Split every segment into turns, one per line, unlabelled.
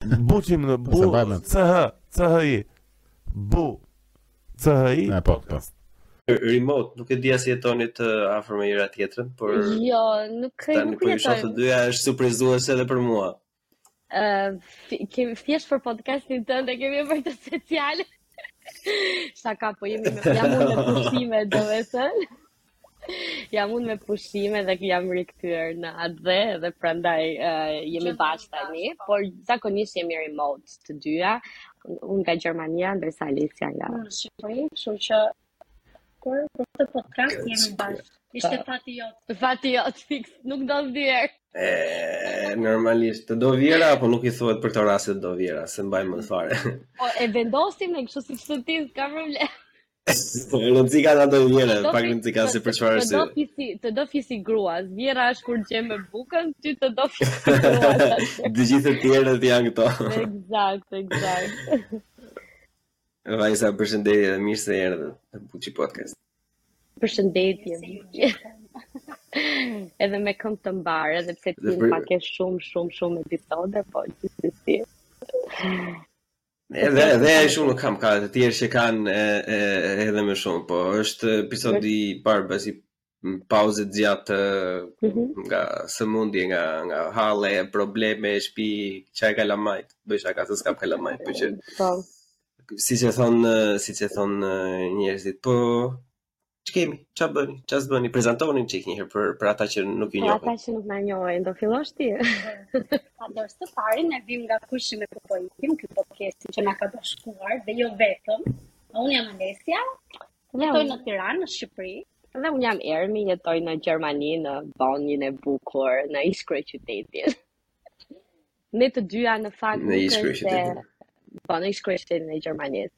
Buçim në bu CH CHI bu CHI
e po
po
remote nuk e di as jetoni të afër me njëra tjetrën por
jo nuk e
di po isha të dyja është suprizuese edhe për mua
ë uh, kemi thjesht për podcastin tënd e kemi bërë special sa ka po jemi jam në pushime domethënë Jam unë me pushime dhe jam rikthyer në atdhe dhe prandaj uh, jemi bashkë tani, por zakonisht jemi remote të dyja. Unë nga Gjermania, ndërsa Alesia nga
në Shqipëri, kështu që për këtë podcast jemi bashkë. Ishte fati jot.
Fati jot fix, nuk do
vjehrra. normalisht, të do vjehrra apo nuk i thuhet për këto raste të do vjehrra, se mbaj më fare.
Po e vendosim ne kështu siç thotë, s'ka problem.
Rëndësi ka të
të dojë
vjehrra,
pak
rëndësi ka se për çfarë
është. Të do fisi i gruas, vjehrra është kur gjen me bukën, ty të do fisi i gruas.
Të gjithë të tjerët janë këto.
Exact, exact.
Vajza, përshëndetje dhe mirë se erdhët në Buçi Podcast.
Përshëndetje. edhe me këmbë të mbarë, edhe pse ti
ke...
pak e shumë, shumë, shumë episode, po gjithsesi.
Edhe edhe aq shumë nuk kam ka të tjerë që kanë edhe më shumë, po është episodi i parë pas një pauze të gjatë
mhm.
nga sëmundje, nga nga halle, probleme e shtëpi, qajnë kalamajt, bëj shaka se s'kam kalamajt, po ça.
Po.
Siç e thon, siç e thon njerëzit, po Ç'kemi? Ç'a bëni? Ç'a s'bëni? Prezantohuni çik një herë për për ata që nuk ju
njohin. Për
ata
që nuk na njohin, do fillosh ti.
Atëherë së pari ne vim nga Ku ishim e ku po ikim, podcasti që na ka bashkuar dhe jo vetëm. Unë jam Alesia, jetoj në Tiranë, në Shqipëri.
Dhe unë jam Ermi, jetoj në Gjermani, në Bonnin e bukur, në ish kryeqytetin. Ne të dyja në fakt nuk është se po në ish kryeqytetin e Gjermanisë.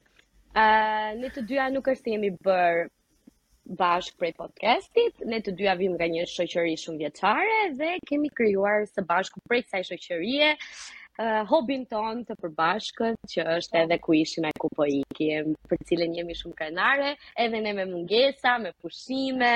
Ë uh, ne të dyja nuk është se jemi bërë bashkë prej podcastit, ne të dyja vim nga një shoqëri shumë vjeçare dhe kemi krijuar së bashku prej kësaj shoqërie uh, hobin tonë të përbashkët që është edhe ku ishim e ku po ikim, për të cilën jemi shumë krenare, edhe ne me mungesa, me pushime,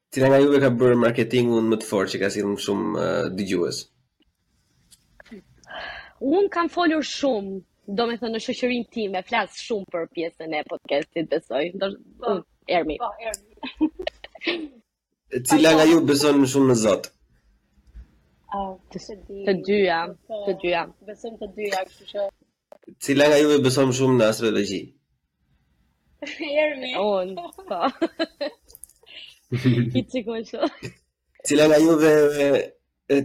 Cila nga juve
ka
bërë marketingun më të fortë që ka sjellë më shumë dëgjues?
Unë kam folur shumë, domethënë në shoqërinë time, flas shumë për pjesën e podcastit, besoj. Do
po,
uh, Ermi.
Po, Ermi.
Cila nga ju beson më shumë në Zot?
Uh, të,
të dyja, të dyja.
Besojmë të dyja, kështu që
Cila nga juve beson më shumë në astrologji?
Ermi.
Un, po. Ti një çik më shumë.
Cila nga juve,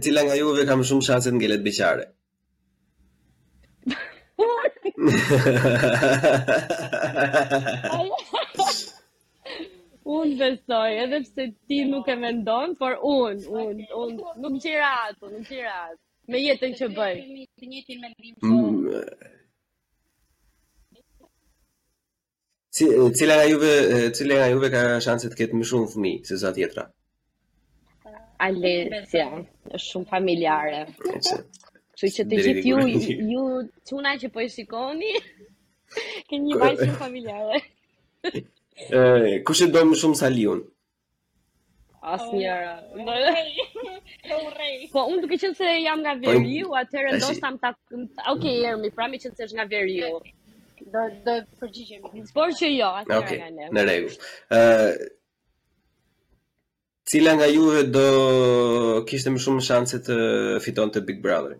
cila nga juve ka më shumë shanse të ngelet beqare?
Unë besoj, edhe pse ti nuk e mendon, por unë, unë, unë, nuk gjira atë, nuk gjira atë. Me jetën që bëj.
Të njëjtin mendim.
Si, cila nga juve, cila nga juve ka shanse të ketë më shumë fëmijë se sa tjetra?
Alesia, është shumë familjare. Kështu që të gjithë ju, ju çuna që po e shikoni, keni një vajzë shumë familjare.
Ë, kush e do më shumë Saliun?
Asnjëra.
Do të urrej.
Po unë duke qenë se jam nga veriu, atëherë ndoshta më ta Ok, Ermi, pra meqenëse është nga veriu.
Do do të përgjigjem.
Por që jo, atëherë
okay,
nga ne.
Në rregull. Ë uh, Cila nga juve do kishte më shumë shanse të fitonte Big
Brotherin?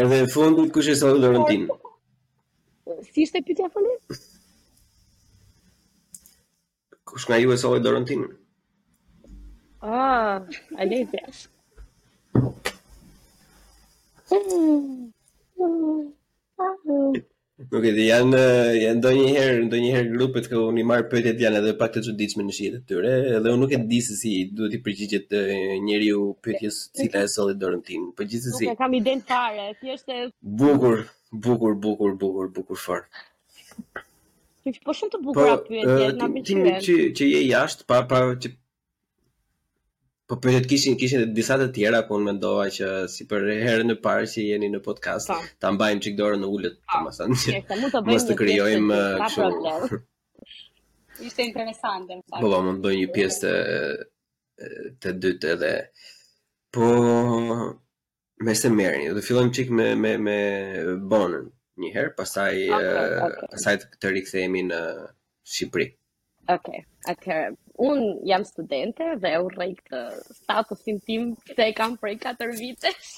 Edhe
e
fundit kush e solli Doruntinën?
Si ishte pyetja e fundit?
Kush nga ju e solli Doruntinën?
Ah, Alesia.
Nuk e di, janë janë ndonjëherë ndonjëherë grupet që unë i marr pyetjet janë edhe pak të çuditshme në shijet e tyre, edhe unë nuk e di se si duhet t'i përgjigjet njeriu pyetjes cila e solli Doruntinën. Po gjithsesi.
Nuk e kam idenë fare, thjesht e
bukur, bukur, bukur, bukur, bukur fort.
Po shumë të bukura po, pyetjet, na
pëlqen. Ti që që je jashtë, pa pa që Po pyetjet i kishin kishin disa të tjera ku unë mendova që si për herën e parë që jeni në podcast,
po. Po.
ta mbajmë çik dorën e ulët,
po.
domethënë. Ne
sa mund të bëjmë.
Mos
të krijojmë
kështu.
Ishte interesante
në
fakt.
Po, po mund të bëjmë një pjesë të të dytë edhe. Po me se merrni. Do fillojmë çik me me me Bonën një herë, pastaj okay,
okay.
pastaj të rikthehemi në Shqipëri.
Okej. Okay. Atëherë, un jam studente dhe e urrej këtë statusin tim se e kam prej 4 vitesh.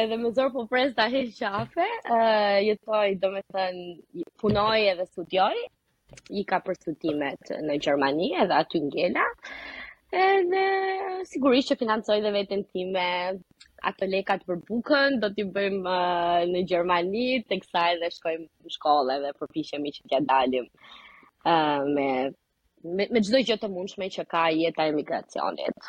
edhe me zor po pres ta heq qafe, uh, jetoj, domethënë punoj edhe studioj, Ika për studimet në Gjermani edhe aty ngela. Edhe sigurisht që financoj dhe veten time ato lekat për bukën do t'i bëjmë uh, në Gjermani, teksa edhe shkojmë në shkollë edhe përpiqemi që t'ja dalim uh, me me çdo gjë të mundshme që ka jeta e emigracionit.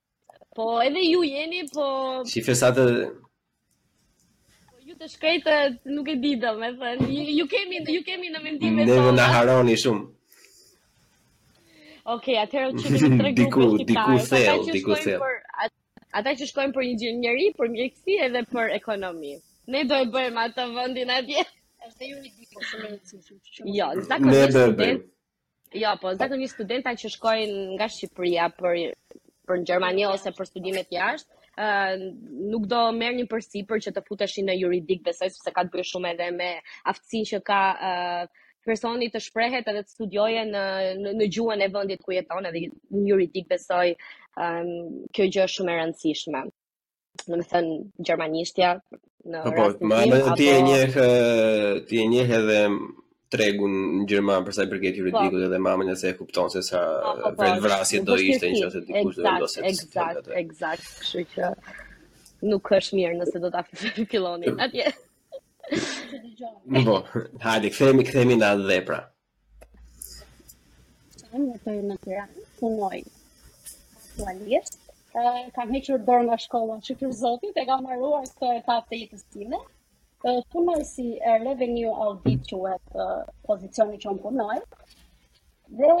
Po
edhe ju jeni, po...
Si fesatë...
Po ju të shkretë nuk e di, domethënë. Ju kemi, ju kemi në mendime
të... Neve
në
harroni shumë.
Ok, atëherë që kemi tre grupe shqiptarë.
Diku,
diku
thellë, diku thellë.
Ata që shkojnë për inxhinieri, për mjekësi edhe për ekonomi. Ne do e bëjmë atë vendin atje.
Është juridiku shumë e rëndësishme.
Jo, zakonisht.
Ne do e bëjmë.
Jo, po zakonisht studentët që shkojnë nga Shqipëria për për në Gjermani ose për studime jashtë, ë uh, nuk do merrnin përsipër që të futeshin në juridik, besoj sepse ka të bëjë shumë edhe me aftësinë që ka ë uh, personi të shprehet edhe të studiojë në në, në gjuhën e vendit ku jeton edhe në juridik besoj um, kjo gjë është shumë e rëndësishme. domethënë, gjermanishtja në
po, po,
rastin tim,
apo... Ti e njeh, ti e njeh edhe tregun në Gjermani për sa i përket juridikut po. edhe ma merr mendja se e kupton se sa
po, po,
po.
vetëvrasje
do ishte
në
qoftë se dikush dhe
ndosë
e të Ekzakt,
ekzakt, kështu që nuk është mirë nëse do ta filloni atje.
Po, hajde, kthehemi kthehemi në atdhe pra.
Kam në Tiranë, punoj. Aktualisht, kam hequr dorë nga shkolla, shyqyr Zotit, e kam mbaruar këtë etapë të jetës time. Punoj si revenue audit quhet pozicioni që unë punoj. Dhe, jam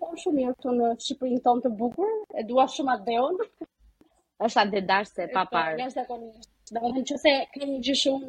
po, shumë mirë këtu në Shqipërinë tonë të bukur, e dua shumë atdheun.
Është atdhedashëse e paparë. Nga
zakonisht. Domethënë që se ke një gjë shumë,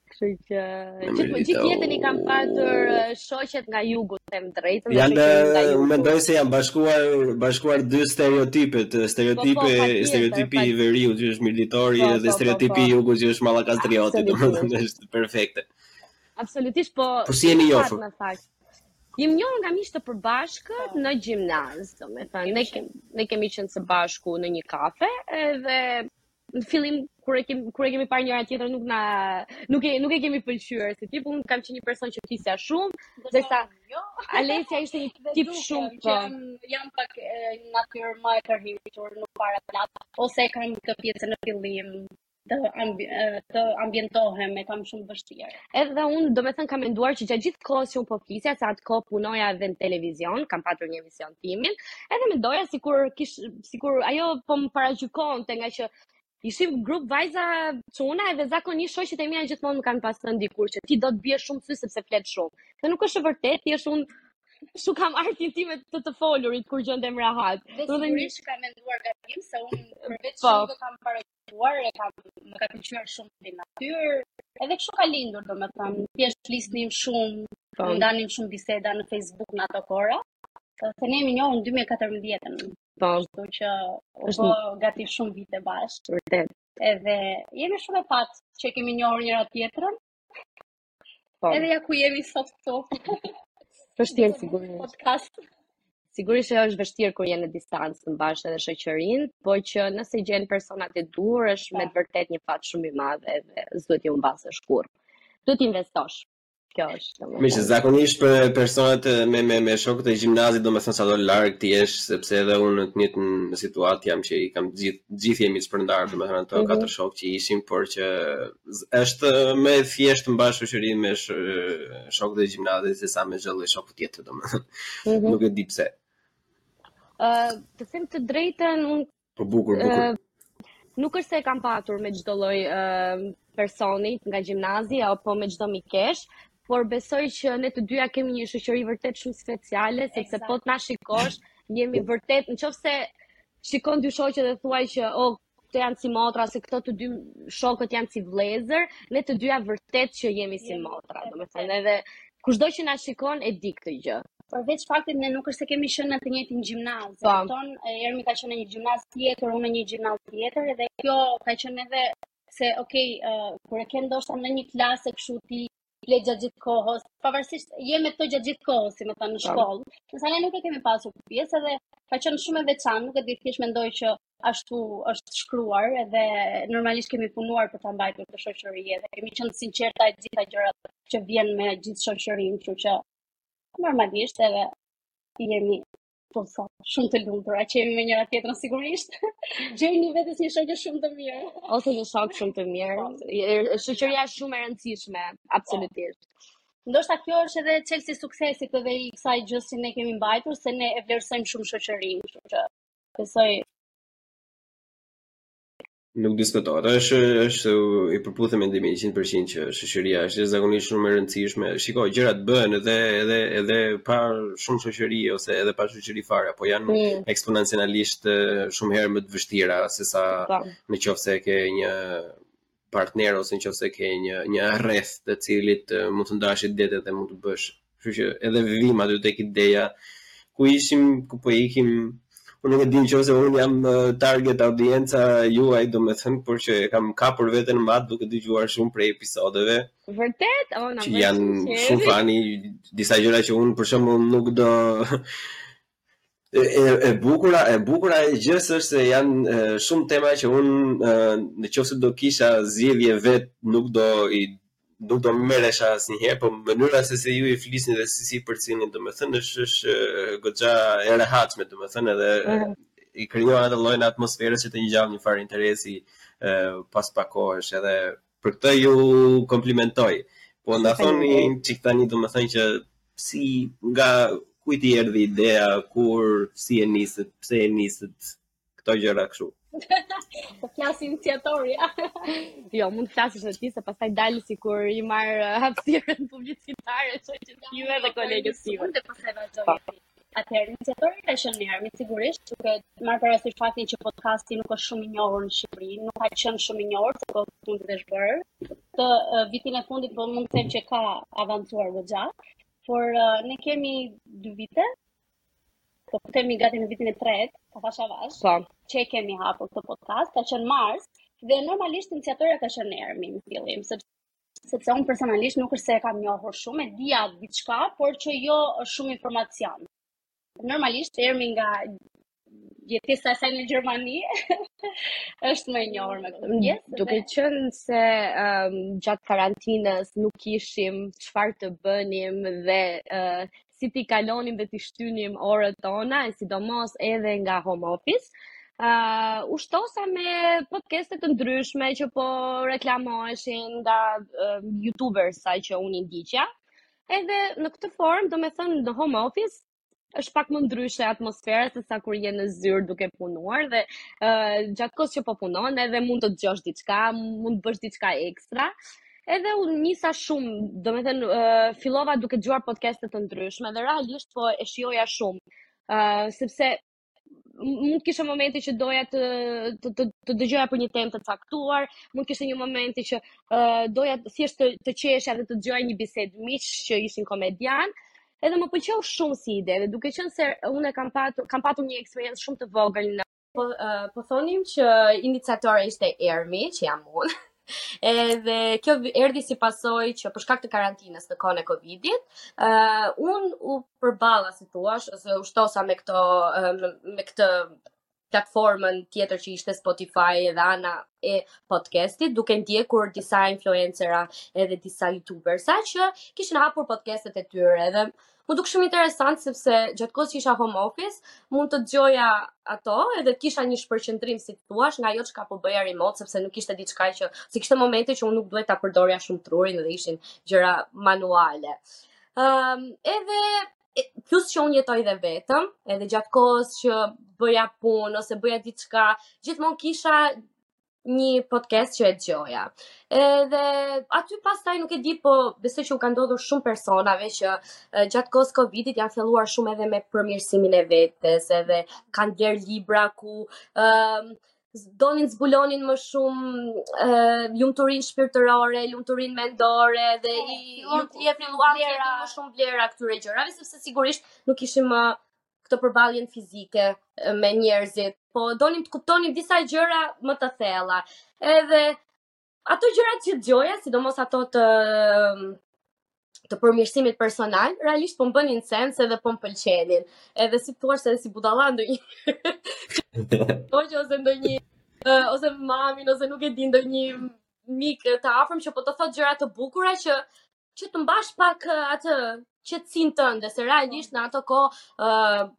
Kështu
që gjithë gjithë jetën i kam patur shoqet nga jugu të them të drejtën.
Janë,
unë
mendoj se janë bashkuar bashkuar dy stereotipet, stereotipi
po, po,
stereotipi i veriut që është mirditori
po,
dhe stereotipi i jugut që është mallakastrioti, domethënë është perfekte.
Absolutisht po.
Po si jeni njohur?
Në fakt. Jemi njohur nga miq të përbashkët në gjimnaz, domethënë ne
kemi
ne kemi qenë së bashku në një kafe edhe në fillim kur e kemi kur e kemi parë njëra-tjetrën nuk na nuk e nuk e kemi pëlqyer si tip unë kam qenë një person që flisja shumë ndërsa
jo
Alesia ishte një tip shumë po
jam jam pak natyrë më e tërhequr nuk para flas ose e kam këtë pjesë në fillim të, ambi, të ambientohem e kam shumë vështirë.
Edhe unë, domethënë, kam menduar që gjatë gjithë kohës që unë po flisja, se atë kohë punoja edhe në televizion, kam patur një emision timin, edhe mendoja sikur, kish, sikur ajo po më paragjykonte ngaqë ishim grup vajza çuna edhe zakonisht shoqet e mia gjithmonë më kanë pas thënë dikur që ti do të biesh shumë në sy sepse flet shumë. Dhe nuk është e vërtetë, thjesht unë Shu kam artin time të të folurit kur gjendem rehat.
Dhe sigurisht ka menduar gabim se unë përveç
po.
shumë e kam parë shkuar, e kam më ka pëlqyer shumë si natyrë. Edhe kështu ka lindur, domethënë, thjesht flisnim shumë,
po.
ndanim shumë biseda në Facebook në ato kohëra. Se ne jemi njohur në 2014-ën.
Po,
kështu që u bë gati shumë vite bashkë.
Vërtet.
Edhe jemi shumë me fat që e kemi njohur njëra-tjetrën.
Po.
Edhe ja ku jemi sot këtu.
Vështirë sigurisht.
Podcast.
Sigurisht që është vështirë kur jeni në distancë të mbash edhe shoqërinë, po që nëse gjen personat e duhur është me të vërtetë një fat shumë i madh edhe s'duhet t'i humbasësh kurrë. Duhet të investosh. Kjo është.
Meqë zakonisht për personat me me me shokët e gjimnazit domethënë sado larg të jesh sepse edhe unë në të njëjtën situatë jam që i kam gjithë gjithë jemi të shpërndarë, domethënë ato
mm -hmm.
katër shokë që ishim, por që Është më e thjeshtë të mbash shoqëri me shokët e gjimnazit se sa me çdo lloj shoku tjetër, domethënë.
Mm -hmm.
Nuk e di pse.
Ë, uh, të them të drejtën, unë
po bukur, bukur.
Uh, nuk është se e kam patur me çdo lloj uh, personi nga gjimnazi apo me çdo mikeshë, por besoj që ne të dyja kemi një shoqëri vërtet shumë speciale, sepse po të na shikosh, jemi vërtet, në qoftë se shikon dy shoqe dhe thua që oh, Këto janë si motra, ose këta të dy shokët janë si vëllezër, ne të dyja vërtet që jemi si motra, domethënë edhe, kushdo që na shikon e di këtë gjë.
Përveç faktit ne nuk është se kemi qenë në të njëjtin gjimnaz,
po.
kupton? Ermi ka qenë në një gjimnaz tjetër, unë në një gjimnaz tjetër dhe kjo ka qenë edhe se ok, uh, kur e ke ndoshta në një klasë kështu ti flet gjatë gjithë kohës, pavarësisht je me të gjatë gjithë kohës, si më thënë në shkollë. Ndërsa ne nuk e kemi pasur këtë pjesë edhe ka qenë shumë e veçantë, nuk e di thjesht mendoj që ashtu është shkruar edhe normalisht kemi punuar për ta mbajtur këtë shoqëri edhe kemi qenë të sinqerta e të gjitha gjërat që vjen me gjithë shoqërinë, kështu që normalisht edhe jemi Po sa, shumë të lumtura që jemi me njëra-tjetrën sigurisht. Gjejini vetes një shoqe shumë të mirë.
Ose një shok shumë të mirë. Shoqëria është shumë e rëndësishme, absolutisht. Po.
Ndoshta kjo është edhe çelësi i suksesit edhe i kësaj gjëje që ne kemi mbajtur, se ne e vlerësojmë shumë shoqërinë, kështu që besoj
Nuk diskutohet. Është është i përputhur mendimi 100% që shoqëria është jashtëzakonisht shumë e rëndësishme. Shiko, gjërat bëhen edhe edhe edhe pa shumë shoqëri ose edhe pa shoqëri fare, po janë
mm.
eksponencialisht shumë herë më të vështira se sa
po.
në qoftë se ke një partner ose në qoftë se ke një një rreth të cilit mund t'u ndash idetë dhe mund t'u bësh kështu që edhe vijmë aty tek ideja ku ishim, ku po ikim, unë nuk e di në qoftë se unë jam target audienca juaj, domethënë, por që e kam kapur veten në mat duke dëgjuar shumë prej episodeve.
Vërtet, oh, na
vjen.
Që
janë shumë fani disa gjëra që unë për shembull nuk do e bukura e bukura e gjës është se janë shumë tema që un në qoftë se do kisha zgjidhje vet nuk do i nuk do merresha asnjëherë, po mënyra se si ju i flisni dhe se si i përcillni, domethënë është është goxha e rehatshme, domethënë edhe
mhm.
i krijon atë llojin e atmosferës që të ngjall një farë interesi pas pak kohësh edhe Për këtë ju komplimentoj. Po na thoni çik tani domethënë që si nga kujt i erdhi ideja, kur si e nisët, pse e nisët këto gjëra kështu.
Po flas iniciatori.
jo, mund të flasësh ti se pastaj dal sikur i marr uh, hapësirën publicitare, ço që ti edhe kolegës time.
Mund të pastaj vazhdoj. Po. Atëherë, iniciatorja ka qenë Ermi, sigurisht, duke marrë parasysh faktin që podcasti nuk është shumë i njohur në Shqipëri, nuk ka qenë shumë i njohur se kohët e fundit është bërë. Këtë uh, vitin e fundit po mund të them që ka avancuar goxha, por uh, ne kemi dy vite, po futemi gati në vitin e tretë, avash avash,
po.
që e kemi hapur këtë podcast, ka qenë Mars, dhe normalisht iniciatorja ka qenë Ermi në fillim, sepse sepse unë personalisht nuk është se e kam njohur shumë, e dija diçka, por që jo shumë informacion. Normalisht Ermi nga jetesa e saj në Gjermani është më e njohur me këtë pjesë.
Mm, duke
dhe...
qenë se um, gjatë karantinës nuk kishim çfarë të bënim dhe uh, si t'i kalonim dhe t'i shtynim orët tona, e sidomos edhe nga home office. Uh, u shtosa me podcaste të ndryshme që po reklamoheshin nga uh, youtubersa që unë i ndiqja. Edhe në këtë formë, do me thënë në home office, është pak më ndryshe atmosfera se sa kur je në zyrë duke punuar dhe uh, gjatë kohës që po punon edhe mund të dëgjosh diçka, mund të bësh diçka ekstra. Edhe u nisa shumë, do me thënë, uh, fillova duke dëgjuar podcaste të ndryshme dhe realisht po e shijoja shumë, uh, sepse mund të kishte momente që doja të të të, të dëgjoja për një temë të caktuar, mund të kishte një moment që uh, doja thjesht të të qeshja dhe të dëgjoja një bisedë miq që ishin komedian. Edhe më pëlqeu shumë si ide, dhe duke qenë se unë kam patur kam patur një eksperiencë shumë të vogël në Po, uh, po thonim që iniciatorja ishte Ermi, që jam unë. Edhe kjo erdhi si pasojë që për shkak të karantinës në kohën e Covidit, ë uh, un u përballa si të thuash, ose u shtosa me këto uh, me këtë platformën tjetër që ishte Spotify edhe ana e podcastit, duke ndjekur disa influencera edhe disa youtubersa që kishin hapur podcastet e tyre edhe Më dukej shumë interesant sepse gjatë kohës që isha home office, mund të dëgjoja ato edhe të kisha një shpërqendrim si të thuash, nga ajo çka po bëja remote sepse nuk ishte diçka që si kishte momente që unë nuk duhej ta përdorja shumë trurin dhe ishin gjëra manuale. Ëm ehm, um, edhe plus që unë jetoj dhe vetëm, edhe gjatë kohës që bëja punë ose bëja diçka, gjithmonë kisha një podcast që e dëgjoja. Edhe aty pastaj nuk e di po besoj që u ka ndodhur shumë personave që gjatë kohës Covidit kanë filluar shumë edhe me përmirësimin e vetes, edhe kanë bler libra ku ë uh, donin zbulonin më shumë uh, lumturinë shpirtërore, lumturinë mendore dhe i jepnin më shumë vlera këtyre gjërave sepse sigurisht nuk kishim më këtë përballjen fizike me njerëzit, po donim të kuptonim disa gjëra më të thella. Edhe ato gjëra që dëgjoja, sidomos ato të të përmirësimit personal, realisht po më bënin sens edhe po më pëlqenin. Edhe si të thuash edhe si budalla ndonjë. Ose ose ndonjë ose mamin ose nuk e di ndonjë mik të afërm që po të thotë gjëra të bukura që që të mbash pak atë qetësinë tënde, se realisht po. në ato kohë ë uh,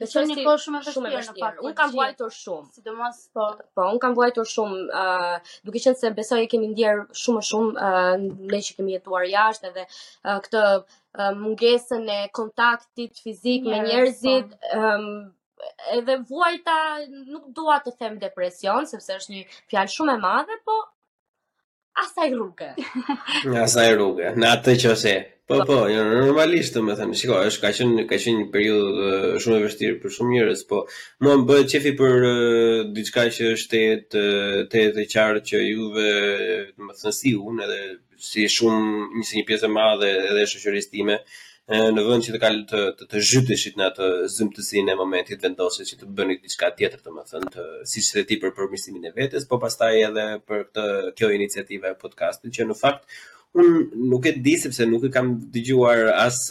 Besoj një kohë shumë e vështirë në fakt.
Unë kam vuajtur shumë.
Sidomos po.
Po, unë kam vuajtur shumë, ë, uh, duke qenë se besoj e kemi ndier shumë më shumë ë uh, ne që kemi jetuar jashtë edhe uh, këtë uh, mungesën e kontaktit fizik me njerëzit, ë, po. um, edhe vuajta nuk dua të them depresion sepse është një fjalë shumë e madhe, po asaj rruge.
Në asaj rruge, në atë që se. Po, po, jo, normalisht domethënë, shiko, është ka qenë, ka qenë një periudhë shumë e vështirë për shumë njerëz, po, mua më bëhet qejfi për uh, diçka që është të jetë, të jetë e qartë që juve, domethënë, si unë edhe, si shumë, një si një pjesë e madhe edhe e shoqërisë time, në vend që të kal të të, të zhyteshit në atë zymtësinë e momentit vendosët që të bëni diçka tjetër domethënë të siç the ti për përmirësimin e vetes po pastaj edhe për këtë kjo iniciativa e podcastit që në fakt unë nuk e di sepse nuk i kam dëgjuar as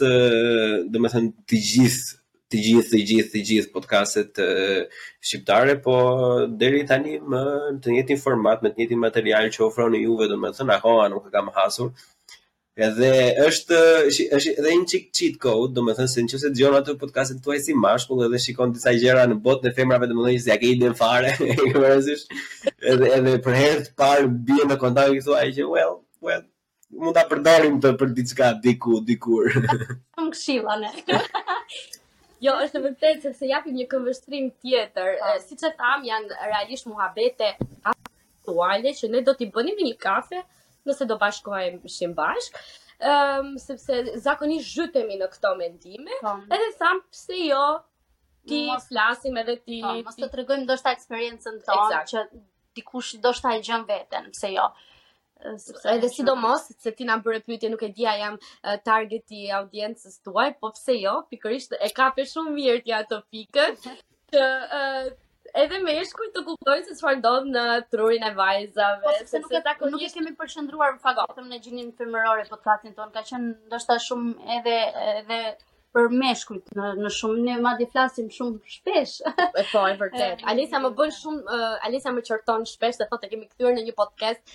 domethënë të gjithë të gjithë të gjithë të gjithë podcastet shqiptare, po deri tani me të njëjtin format, me të njëjtin material që ofroni juve, domethënë aho nuk e kam hasur. Edhe është është edhe një çik cheat code, domethënë se nëse dëgjon atë podcastin tuaj si mashkull edhe shikon disa gjëra në botën e femrave domethënë s'ia ke idenë fare, e ke parasysh. Edhe edhe për herë të parë bie në kontakt e thua që well, well, mund ta përdorim këtë për diçka diku dikur.
Shumë këshilla ne.
Jo, është vërtet sepse japim një këndvështrim tjetër. Siç e thamë, janë realisht muhabete virtuale që ne do t'i bënim një kafe nëse do bashkoheshim bashk, um, sepse zakonisht zhytemi në këto mendime,
po.
edhe tham pse jo ti
mos,
flasim edhe ti
po, mos të tregojmë ndoshta eksperiencën tonë
exact.
që dikush ndoshta e gjen veten, pse jo. Sepse
edhe sidomos se ti na bëre pyetje nuk e di a jam uh, targeti i audiencës tuaj, po pse jo? Pikërisht e kape shumë mirë ti atë pikën. Që edhe meshkujt të kuptojnë se çfarë ndodh në trurin e vajzave,
po, sepse nuk e takon nuk e kemi përqendruar në fakt vetëm në gjinin femërore podcastin tonë, ka qenë ndoshta shumë edhe edhe për meshkujt në në shumë ne madje flasim shumë shpesh.
E po, e vërtet. Alisa më bën shumë uh, Alisa më qorton shpesh se thotë e kemi kthyer në një podcast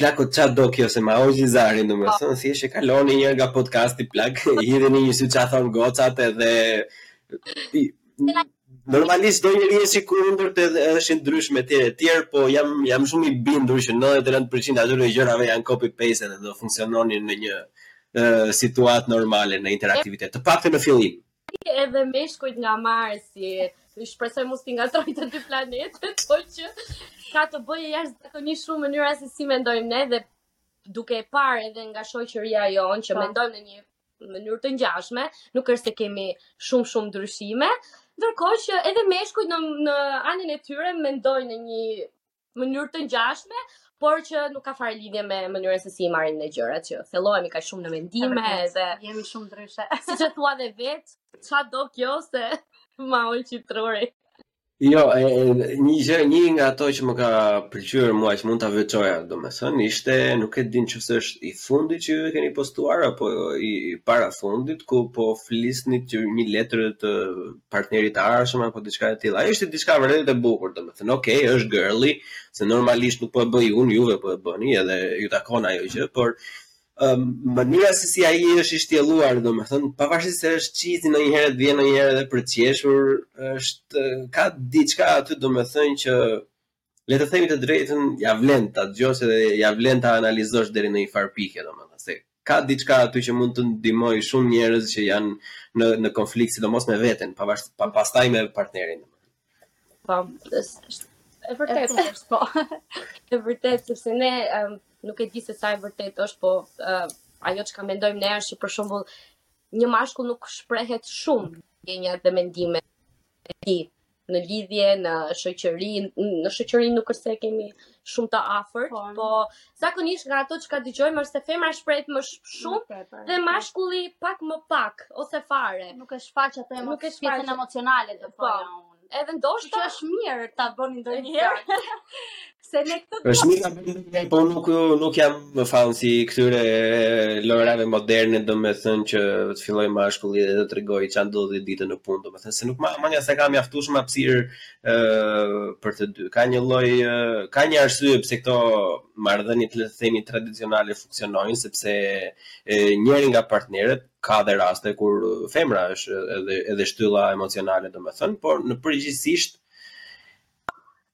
Plako ça do kjo se ma hoqi zarin domethënë thjesht e kaloni një herë nga podcasti plak hidheni një sy ça thon gocat edhe normalisht çdo njeri është i kundërt edhe është i ndryshëm etj etj, po jam jam shumë i bindur që 99% të atyre gjërave janë copy paste dhe do funksiononin në një uh, situatë normale në interaktivitet. Të paktën në fillim.
edhe meshkujt nga Marsi. Shpresoj mos t'i ngatroj të dy planetet, po që ka të bëjë jashtëzakonisht shumë mënyra se si mendojmë ne dhe duke e parë edhe nga shoqëria jonë që
po.
mendojmë në një mënyrë të ngjashme, nuk është se kemi shumë shumë ndryshime, ndërkohë që edhe meshkujt në në anën e tyre mendojnë në një mënyrë të ngjashme, por që nuk ka fare lidhje me mënyrën se si i marrim ne gjërat që thellohemi kaq shumë në mendime dhe
jemi shumë ndryshe.
Siç e thua dhe vet, ça do kjo se ma ul çitrori.
Jo, e, e, një gjë, një nga ato që më ka pëlqyer mua që mund ta veçoja, domethënë, ishte nuk e din nëse është i fundit që ju e keni postuar apo i, i parafundit ku po flisnit që një letër të partnerit të ardhshëm apo diçka e tillë. Ajo ishte diçka vërtet e bukur, domethënë, ok, është girly, se normalisht nuk po e bëj unë, juve po e bëni edhe ju takon ajo gjë, por um, mënyra se si ai është i shtjelluar, domethënë, pavarësisht se është cheesy ndonjëherë të vjen ndonjëherë edhe për të qeshur, është ka diçka aty domethënë që le të themi të drejtën, ia vlen ta dëgjosh edhe ia vlen ta analizosh deri në një farë pike, domethënë se ka diçka aty që mund të ndihmojë shumë njerëz që janë në në konflikt sidomos me veten, pavarësisht pa, pastaj me partnerin.
Po, është e vërtetë
është po.
e vërtetë sepse ne um, nuk e di se sa e vërtetë është, po uh, ajo çka mendojmë ne është që për shembull një mashkull nuk shprehet shumë ndjenjat dhe mendimet e tij në lidhje, në shoqëri, në shoqëri nuk është se kemi shumë të afërt,
po,
po zakonisht nga ato çka dëgjojmë është se femra shprehet më shumë dhe mashkulli pak më pak ose fare.
Nuk e shfaq atë emocion,
nuk e shfaq
pjesën emocionale të
po. Edhe ndoshta
është mirë ta bëni ndonjëherë. Se ne këtë duhet.
Është mira vetë, po nuk nuk jam më fan i këtyre lojërave moderne, domethënë që të filloj mashkulli dhe të tregoj çfarë ndodhi ditën në punë, domethënë se nuk ma ha mendja se ka mjaftueshëm hapësirë ë për të dy. Ka një lloj ka një arsye pse këto marrëdhënie të themi tradicionale funksionojnë sepse e, njëri nga partnerët ka dhe raste kur femra është edhe edhe shtylla emocionale domethënë, por në përgjithësisht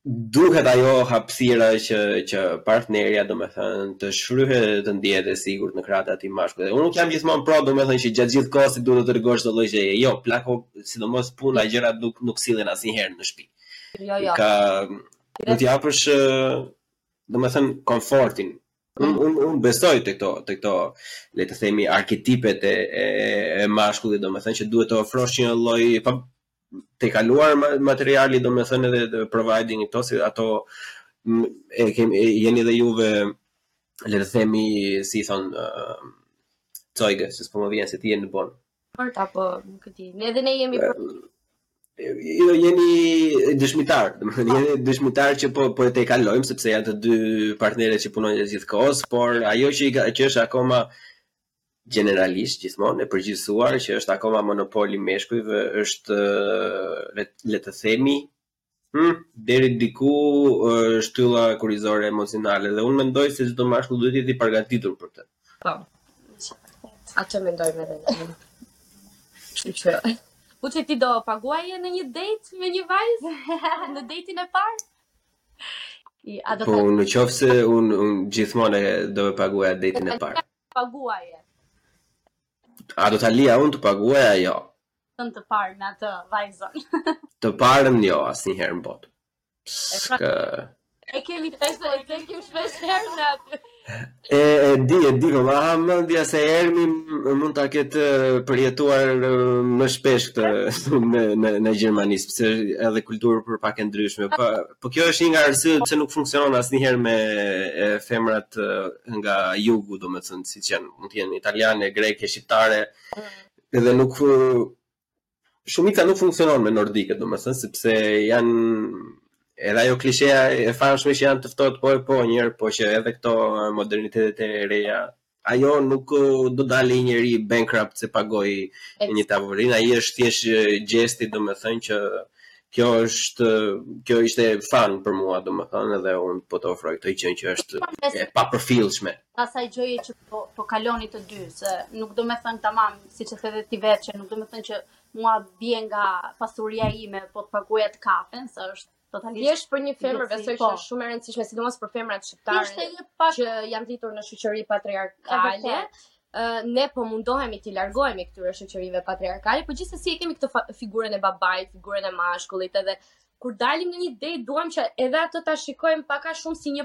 Duhet ajo hapësira që që partnerja domethënë të shfryhet dhe të ndihet e sigurt në krahët e atij mashkulli. Unë nuk jam gjithmonë pro domethënë që gjatë gjithë kohës ti duhet të tregosh çdo lloj gjëje. Jo, plako, sidomos puna, gjërat nuk nuk sillen asnjëherë në shtëpi.
Jo, jo.
Ka do t'i japësh domethënë komfortin. Unë mm. un, un besoj te këto, te këto, le të themi arketipet e e, e mashkullit, domethënë që duhet të ofrosh një lloj pa tejkaluar materiali domethënë edhe providing këto si ato e kemi jeni dhe juve le të themi si thonë Zeuge, se s'po më vjen se ti je në Bonn.
Fort apo, nuk e di. Ne edhe ne jemi për...
Jo, jeni dëshmitar, domethënë jeni dëshmitar që po po e tejkalojmë sepse janë të dy partnerët që punojnë gjithë kohës, por ajo që i ka që është akoma gjeneralisht gjithmonë e përgjithësuar që është akoma monopol i meshkujve, është le, le të themi hm, deri diku shtylla kurizore emocionale dhe unë mendoj se çdo mashkull duhet të jetë i përgatitur për të.
Po. Atë mendoj me vete. Po ti ti do paguaje në një date me një vajzë në datin e parë?
I, a do
po, në qofë se unë un, gjithmonë do e paguaja datin e parë.
paguaje.
A do ta lija unë të paguaj a jo?
Datin e parë me atë vajzën.
të parën jo, asnjëherë në botë. Pra, Ska...
E kemi të pesë, e kemi kemi shpesh herë në atë.
E, e di, e di, po ma ha mendja se Ermi mund ta ketë përjetuar më shpesh këtë në, në, në Gjermani, sepse edhe kulturë për pak e ndryshme. Po, Po kjo është një nga arsyet pse nuk funksionon asnjëherë me femrat nga jugu, domethënë siç janë, mund të jenë italiane, greke, shqiptare. Edhe nuk shumica nuk funksionon me nordikë, domethënë sepse janë edhe ajo klisheja e famshme që janë të ftohtë po e po një herë, po që edhe këto modernitetet e reja ajo nuk do dalë njeri bankrupt se pagoi një tavolinë, ai është thjesht gjesti, domethënë që kjo është kjo ishte fun për mua domethënë edhe un po të ofroj këtë gjë që është po, po, e papërfillshme.
Pastaj gjëja që po po kaloni të dy se nuk domethënë tamam siç e the ti vetë që nuk domethënë që mua bie nga pasuria ime po të paguaj atë kafen se është Totalisht.
Thjesht për një femër besoj që është shumë e rëndësishme, sidomos për femrat shqiptare që janë rritur në shoqëri patriarkale. Uh, ne po mundohemi t'u largohemi këtyre shoqërive patriarkale, por gjithsesi e kemi këtë figurën e babait, figurën e mashkullit edhe kur dalim në një date duam që edhe atë ta shikojmë pak a shumë si një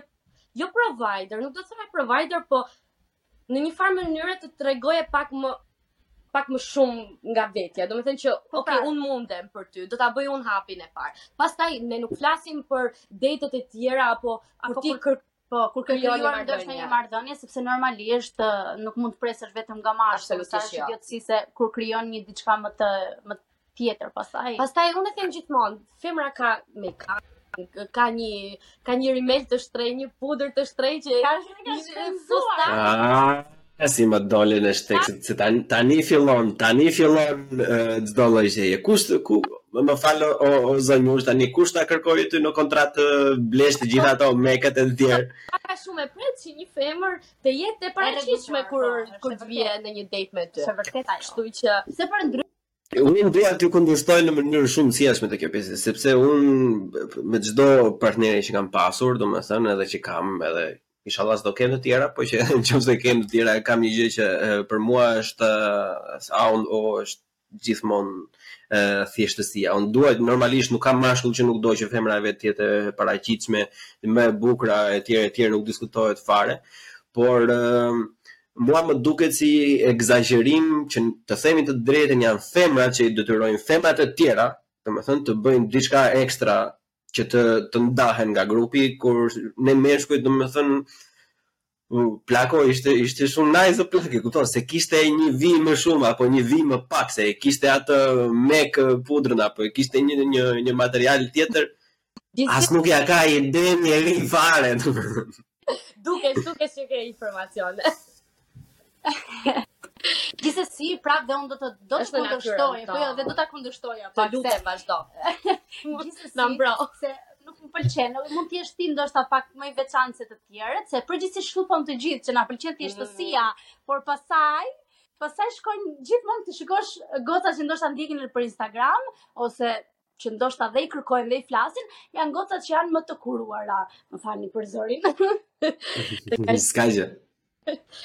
jo provider, nuk do të thotë provider, po në një farë mënyre të tregoje pak më pak më shumë nga vetja. Domethënë që,
po,
ok,
pra.
unë mundem për ty, do ta bëj unë hapin e parë. Pastaj ne nuk flasim për datet e tjera apo kur ti kër
Po, kur ke krijuar një
marrëdhënie,
një marrëdhënie sepse normalisht nuk mund të presësh vetëm nga mashkulli, se është idiotësi se kur krijon një diçka më të më tjetër pastaj.
Pastaj unë them gjithmonë, femra ka me ka ka një ka një rimel të shtrenjtë, një pudër të shtrenjtë që
ka
një
fustan.
Ah, si më dole në shteg se tani tani fillon, tani fillon çdo lloj gjëje. Kush, ku, më më fal o, o zonjushë tani kush ta kërkoi ty në kontratë të blesh të gjitha ato MAC-et e të tjerë.
Ka shumë e pret që një femër të jetë e
paraqitshme
kur kur të
vijë
në një date me ty.
Është vërtet ajo.
Kështu që
se përndryshe
Unë dua të kundërshtoj në mënyrë shumë të sjellshme te kjo pjesë, sepse unë me çdo partnere që kam pasur, domethënë edhe që kam, edhe inshallah s'do kem të tjera, po qe nëse kem të tjera, kam një gjë që për mua është aun o është gjithmonë thjeshtësia. Unë dua normalisht nuk ka mashkull që nuk do që femra e vet të jetë e paraqitshme, më e bukur etj etj nuk diskutohet fare, por Mua më duket si ekzagjerim që të themi të drejtën janë femrat që i detyrojnë femrat e tjera, domethënë të bëjnë diçka ekstra që të të ndahen nga grupi, kur ne meshkujt domethënë plako ishte ishte shumë nice o plako e kupton se kishte një vijë më shumë apo një vijë më pak se kishte atë MAC pudrën apo e kishte një një një material tjetër As nuk ia ka idenë njeri fare.
duket, duket që ke informacione.
Gjithsesi, prapë dhe unë do të do të kundërshtoj, po jo, dhe do
të
kundërshtoj, po të
lutem, vazhdo.
Gjithsesi,
bro.
se nuk më pëlqen, mund të jesh ti ndoshta pak më i veçantë se të tjerët, se përgjithësisht shprehen të gjithë që na pëlqen thjeshtësia, mm. por pastaj pastaj shkojnë gjithmonë të shikosh goca që ndoshta ndjekin për Instagram ose që ndoshta dhe i kërkojnë dhe i flasin, janë gocat që janë më të kuruara. Më falni për zërin.
S'ka gjë.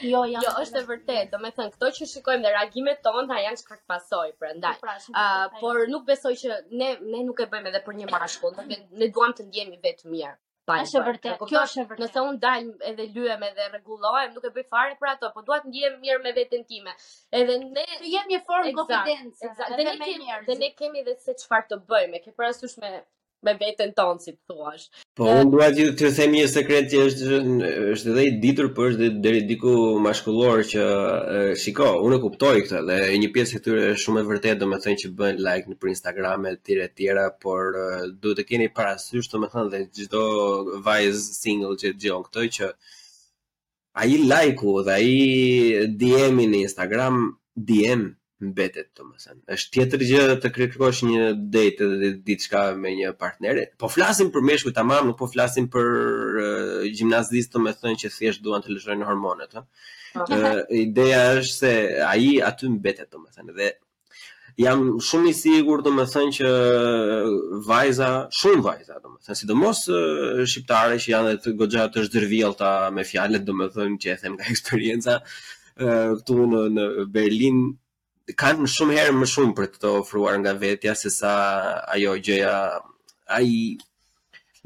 Jo, jo,
jo, është e vërtetë. Domethënë, këto që shikojmë dhe reagimet tona janë shkak-pasojë, prandaj.
Po,
pra,
A,
por nuk besoj që ne ne nuk e bëjmë edhe për një mashkull, ne ne duam të ndihemi vetë mirë. Pari,
është e
vërtetë.
Kjo është e vërtetë.
Nëse un dal edhe lyhem edhe rregullohem, nuk e bëj fare për ato, po dua të ndihem mirë me veten time. Edhe ne
të kemi një formë
konfidence.
Ekzakt.
Dhe ne kemi dhe ne kemi dhe se çfarë të bëjmë, ke parasysh me me veten tonë si të thuash.
Po un dua të të them një sekret që është është edhe i ditur, por është deri diku mashkullor që shiko, unë e kuptoj këtë dhe një pjesë e tyre është shumë e vërtetë, domethënë që bëjnë like në për Instagram e tjera e tjera, por duhet të keni para sysh domethënë dhe çdo vajz single që dëgjon këtë që ai like-u dhe ai DM-i në Instagram DM mbetet domethënë. Është tjetër gjë të kërkosh një date dhe diçka me një partnere. Po flasim për meshkuj tamam, nuk po flasim për uh, gjimnazistë domethënë që thjesht duan të lëshojnë hormonet. Uh, ideja është se ai aty mbetet domethënë. Dhe Jam shumë i sigurt, domethënë që vajza, shumë vajza, domethënë sidomos shqiptare që janë dhe goxha të zhdërvjellëta me fjalët, domethënë që e them nga eksperienca këtu në në Berlin kanë shumë herë më shumë për të ofruar nga vetja se sa ajo gjëja ai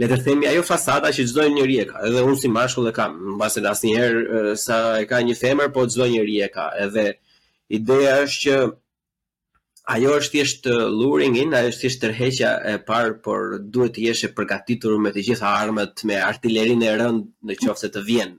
Le të themi ajo fasada që çdo njeri e ka, edhe unë si mashkull e kam, mbase asnjëherë sa e ka një femër, po çdo njeri e ka, edhe ideja është që ajo është thjesht luring in, ajo është thjesht tërheqja e parë, por duhet të jesh e përgatitur me të gjitha armët, me artilerinë e rëndë në qoftë se të vjen.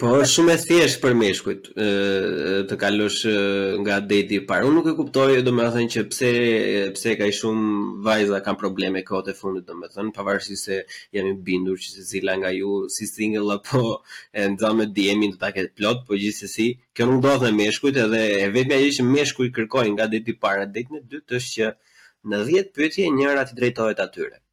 Po
është
shumë e thjeshtë për meshkujt të kalosh nga dejti i parë. Unë nuk e kuptoj, domethënë që pse pse ka shumë vajza kanë probleme kohët e fundit, domethënë pavarësisht se jam i bindur që secila nga ju si single apo e zënë DM-in do ta ketë plot, po gjithsesi kjo nuk ndodh me meshkujt edhe e vetmja gjë që meshkujt kërkojnë nga dejti i parë, dejti i dytë është që në 10 pyetje njëra t'i drejtohet atyre.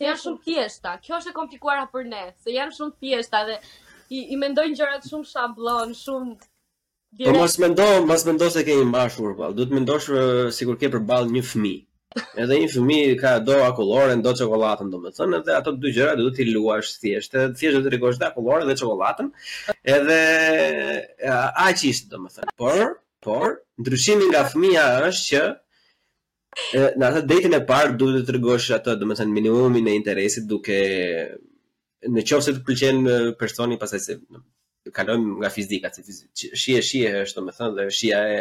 Se
janë shumë të
thjeshtë. Kjo është e komplikuara për ne, se janë shumë të thjeshtë dhe i, i mendojnë gjërat shumë shablon, shumë
Po mos mendo, mos mendo se ke i mbashur, po. Duhet të mendosh sikur ke përballë një fëmijë. Edhe një fëmijë ka do akulloren, do çokoladën, domethënë, edhe ato dy gjëra duhet t'i luash thjesht. Thjesht do të tregosh dhe akulloren dhe çokoladën, edhe aq ishte domethënë. Por, por ndryshimi nga fëmija është që Në atë dejtin e parë duhet të tregosh atë, domethënë minimumin e interesit duke në qoftë se të pëlqen personi pastaj se kalojmë nga fizika, se shije shije është domethënë dhe shija e,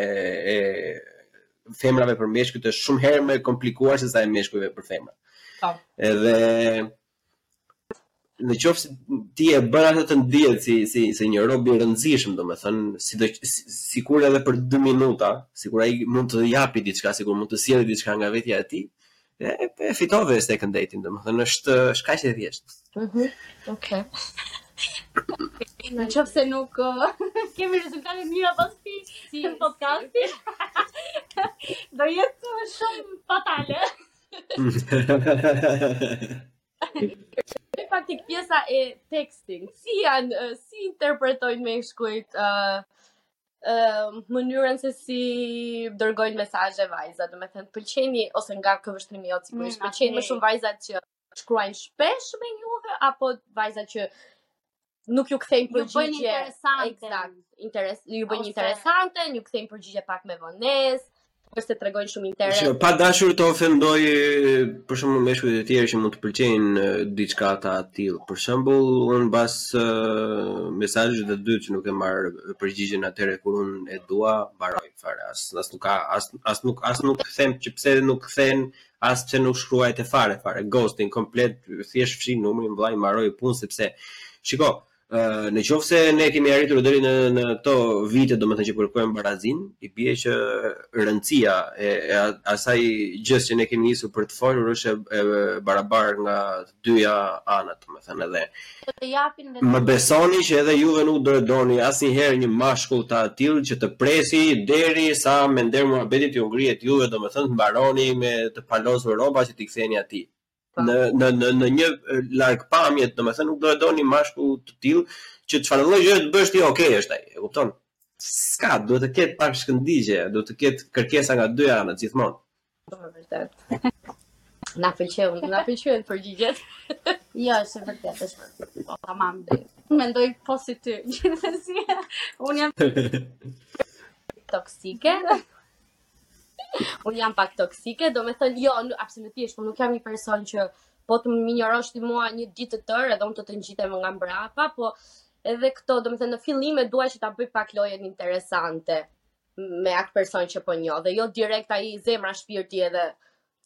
e femrave për meshkujt është shumë herë më e komplikuar se sa e meshkujve për femra.
Po.
Edhe në qoftë se ti e bën atë të ndihet si si si një rob i rëndësishëm, domethënë, si do sikur edhe për 2 minuta, sikur ai mund të japi diçka, sikur mund të sjellë diçka nga vetja e tij, e, e fitove second date-in, domethënë është është kaq e thjeshtë.
Mhm. Mm Okej. Okay.
Në qoftë se nuk kemi rezultate të mira pas këtij podcasti, do jetë shumë fatale.
Pak tek pjesa e texting. Si janë, si interpretojnë meshkujt ë uh, mënyrën se si dërgojnë mesazhe vajzat, domethënë pëlqeni ose nga këndvështrimi jot sigurisht,
mm,
pëlqeni më shumë vajzat që shkruajnë shpesh me juve apo vajzat që nuk ju kthejnë përgjigje ekzakt interes ju bëjnë interesante ju kthejnë përgjigje pak me vonesë apo që tregojnë shumë interes
që pa dashur të ofendoj për shembull meshkujt e tjerë që mund të pëlqejnë diçka të tillë për shembull un bas uh, mesazhit të dytë që nuk e marr përgjigjen atëherë kur un e dua mbaroi fare as as nuk ka as as nuk as nuk them që pse nuk kthen As pse nuk shkruajte, fare fare, ghosting komplet, thjesht fshi numrin vllai mbaroi punë sepse shiko, ë në qoftë se ne kemi arritur deri në në këto vite, domethënë që kërkojmë barazinë, i bie që rëndësia e, e asaj gjës që ne kemi nisur për të folur është e, e barabartë nga dyja anët domethënë edhe më besoni që edhe juve nuk do e doni asnjëherë një mashkull të atillë që të presi derisa me nder muhabetit t'ju ngrihet juve domethënë të mbaroni me të palosur rroba që t'i ktheni atij në në në në një largpamje domethënë nuk do e doni mashkull të tillë që çfarëlloj gjëje të bësh ti okay është ai e kupton s'ka duhet të ketë pak shkëndijë duhet të ketë kërkesa nga dyja anët gjithmonë
Po vërtet. Na pëlqeu, na pëlqeu përgjigjja.
Jo, është vërtet, është vërtet. Po tamam. Mendoj po si ty, gjithsesi. Unë jam
toksike. Unë jam pak toksike, do me thënë, jo, absolutisht, unë nuk jam një person që po të më injorosh ti mua një ditë të tërë, edhe unë të të ngjitem nga mbrapa, po edhe këto, do me thënë, në fillim e dua që ta bëj pak lojën interesante. me atë person që po njoh dhe jo direkt ai zemra shpirti edhe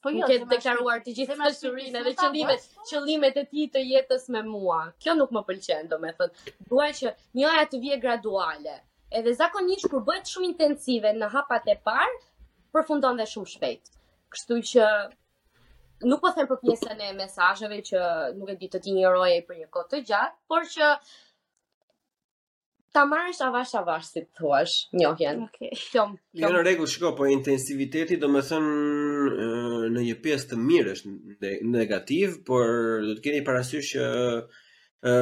po
jo ke deklaruar të gjithë
pasurinë
edhe qëllimet qëllimet e tij të jetës me mua kjo nuk më pëlqen domethënë dua që njohja të vijë graduale edhe zakonisht kur bëhet shumë intensive në hapat e parë përfundon dhe shumë shpejt kështu që nuk po them për pjesën e mesazheve që nuk e di të ta injoroj për një kohë të gjatë por që ta marrësh avash avash si të thuash njohjen.
Okej.
Okay.
Kjo
kjo
në rregull, shiko, po intensiviteti domethënë në një pjesë të mirë është negativ, por do të keni parasysh që ë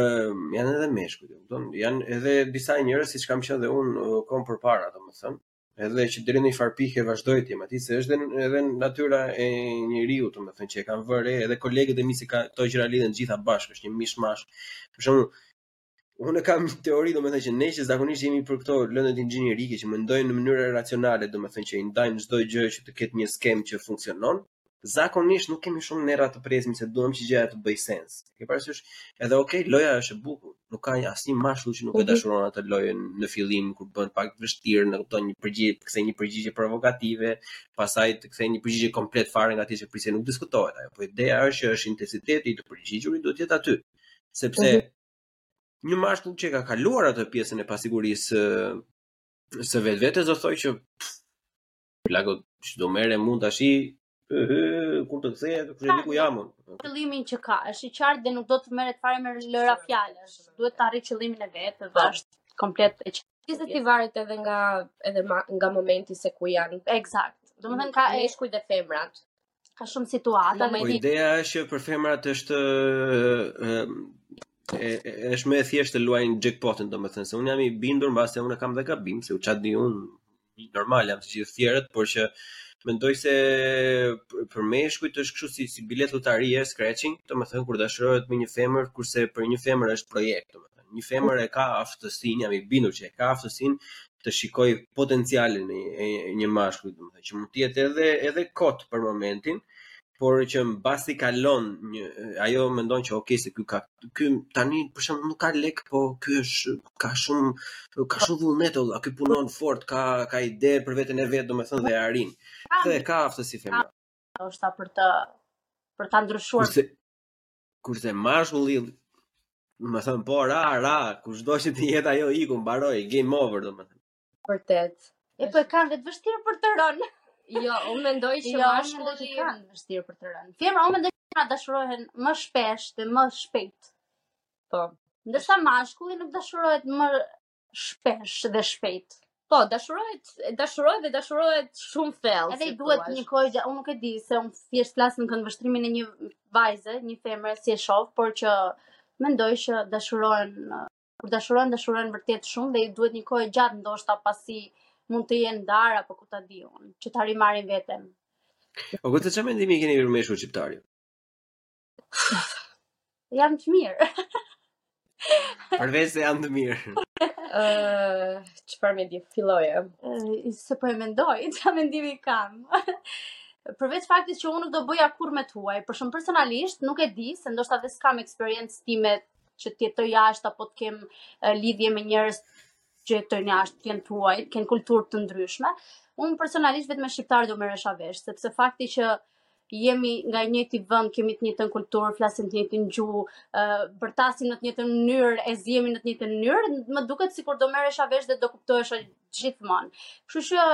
janë edhe meshkuj, domethënë, janë edhe disa njerëz siç kam qenë dhe un kom përpara, domethënë. Edhe që deri në një farë pikë vazhdoj të jem aty, se është edhe edhe natyra e njeriut, domethënë, që e kanë vënë edhe kolegët e mi se këto gjëra lidhen të gjitha bashkë, është një mishmash. Për shembull, Unë kam një teori, domethënë që ne që zakonisht jemi për këto lëndët inxhinierike që mendojnë në mënyrë racionale, domethënë që i ndajmë çdo gjë që të ketë një skem që funksionon, zakonisht nuk kemi shumë nerva të presim se duam që gjëja të bëjë sens. Ke parasysh, edhe ok, loja është e bukur, nuk ka asnjë mashkull që nuk e
mhm.
dashuron atë lojën në fillim kur bën pak të vështirë, më kupton një përgjigje, të kthen një përgjigje provokative, pastaj të kthen një përgjigje komplet fare nga ti që prisje nuk diskutohet ajo, po ideja është që është intensiteti i të përgjigjurit duhet të jetë aty. Sepse
mhm.
një mashkull që e ka kaluar atë pjesën e pasigurisë së vetvetes do thojë që plako ç'do merre mund tash i kur të kthehet kush e di ku jam unë
qëllimin që ka është i qartë dhe nuk do të merret fare me lojëra fjalësh duhet ta arrijë qëllimin e vet dhe
po.
është komplet e qartë
Gjithsesi varet edhe nga edhe ma, nga momenti se ku janë.
Eksakt. Domethënë ka
meshkuj dhe femrat.
ka shumë situata.
Po ideja është që për femrat është e është më e thjeshtë të luajnë jackpotin, domethënë se unë jam i bindur mbase unë e kam dhe gabim, se unë ça di unë normal jam si gjithë tjerët, por që mendoj se për meshkujt është kështu si si bilet lotarie scratching, domethënë kur dashurohet me një femër, kurse për një femër është projekt, domethënë Një femër e ka aftësinë, jam i bindur që e ka aftësinë të shikoj potencialin e një mashkulli, domethënë që mund të jetë edhe edhe kot për momentin, por që mbasi kalon një ajo mendon që okay se ky ka ky tani për shemb nuk ka lek po ky është ka shumë ka shumë vullnet olla ky punon fort ka ka ide për veten e vet domethënë dhe arrin dhe ka aftësi si
femër është për të për ta ndryshuar
Kurse mashkulli, domethënë po ra ra, kushdo që të jetë ajo iku mbaroi, game over domethënë.
Vërtet.
E po e kanë vetë vështirë për të rënë.
Jo, unë mendoj që
jo,
mashkulli
e kanë vështirë për të rënë. Femra unë mendoj që femra dashurohen më shpesh dhe më shpejt.
Po.
Ndërsa mashkulli nuk dashurohet më shpesh dhe shpejt.
Po, dashurohet, dashurohet dhe dashurohet shumë thellë.
Edhe i duhet një kohë gjatë, unë nuk e di se unë thjesht flas në këndvështrimin e një vajze, një femre si e shoh, por që mendoj që dashurohen kur dashurohen, dashurohen vërtet shumë dhe i duhet një kohë gjatë ndoshta pasi mund të jenë ndarë apo ku ta di unë, që ta rimarrin veten.
Po këtë çfarë mendimi keni për meshkujt shqiptarë?
Janë të mirë.
Përveçse janë të mirë.
Ëh, uh, çfarë mendimi filloje?
Uh, se po e mendoj, çfarë mendimi kam? përveç faktit që unë nuk do bëja kurrë me të huaj, për shembull personalisht nuk e di se ndoshta dhe s'kam eksperiencë time që të jetoj jashtë apo të kem uh, lidhje me njerëz që jetojnë jashtë, të jenë të huaj, të kenë kulturë të ndryshme, unë personalisht vetëm me shqiptarë do merresha vesh, sepse fakti që jemi nga i njëjti vend, kemi të njëjtën kulturë, flasim të njëjtën gjuhë, bërtasim në të njëjtën mënyrë, e zihemi në të njëjtën mënyrë, më duket sikur do merresha vesh dhe do kuptohesha gjithmonë. Kështu që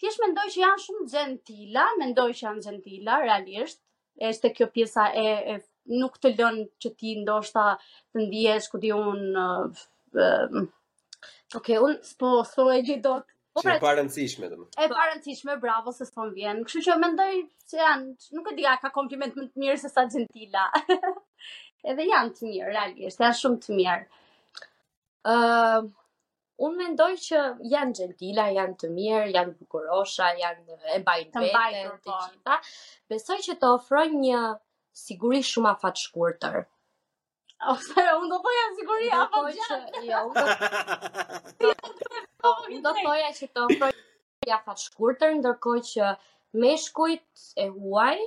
Thjesht mendoj që janë shumë xhentila, mendoj që janë xhentila realisht. Është kjo pjesa e, e nuk të lë që ti ndoshta të ndihesh ku di unë uh, uh,
Ok, unë
s'po s'po e di dot. Po
pra, e
parëndësishme
do më thënë.
E parëndësishme, bravo se s'po më vjen. Kështu që mendoj se janë, nuk e di a ka kompliment më të mirë sesa xhentila. Edhe janë të mirë realisht, janë shumë të mirë.
Ëh, uh, Unë mendoj që janë xhentila, janë të mirë, janë bukurosha, janë, e mbajnë veten, të
po.
gjitha. Besoj që të ofrojnë një siguri shumë afatshkurtër.
Ose, unë do thoja siguri
afatgjatë. Jo, unë do thoja që të ofrojnë afatshkurtër, ndërkohë që meshkujt e huaj,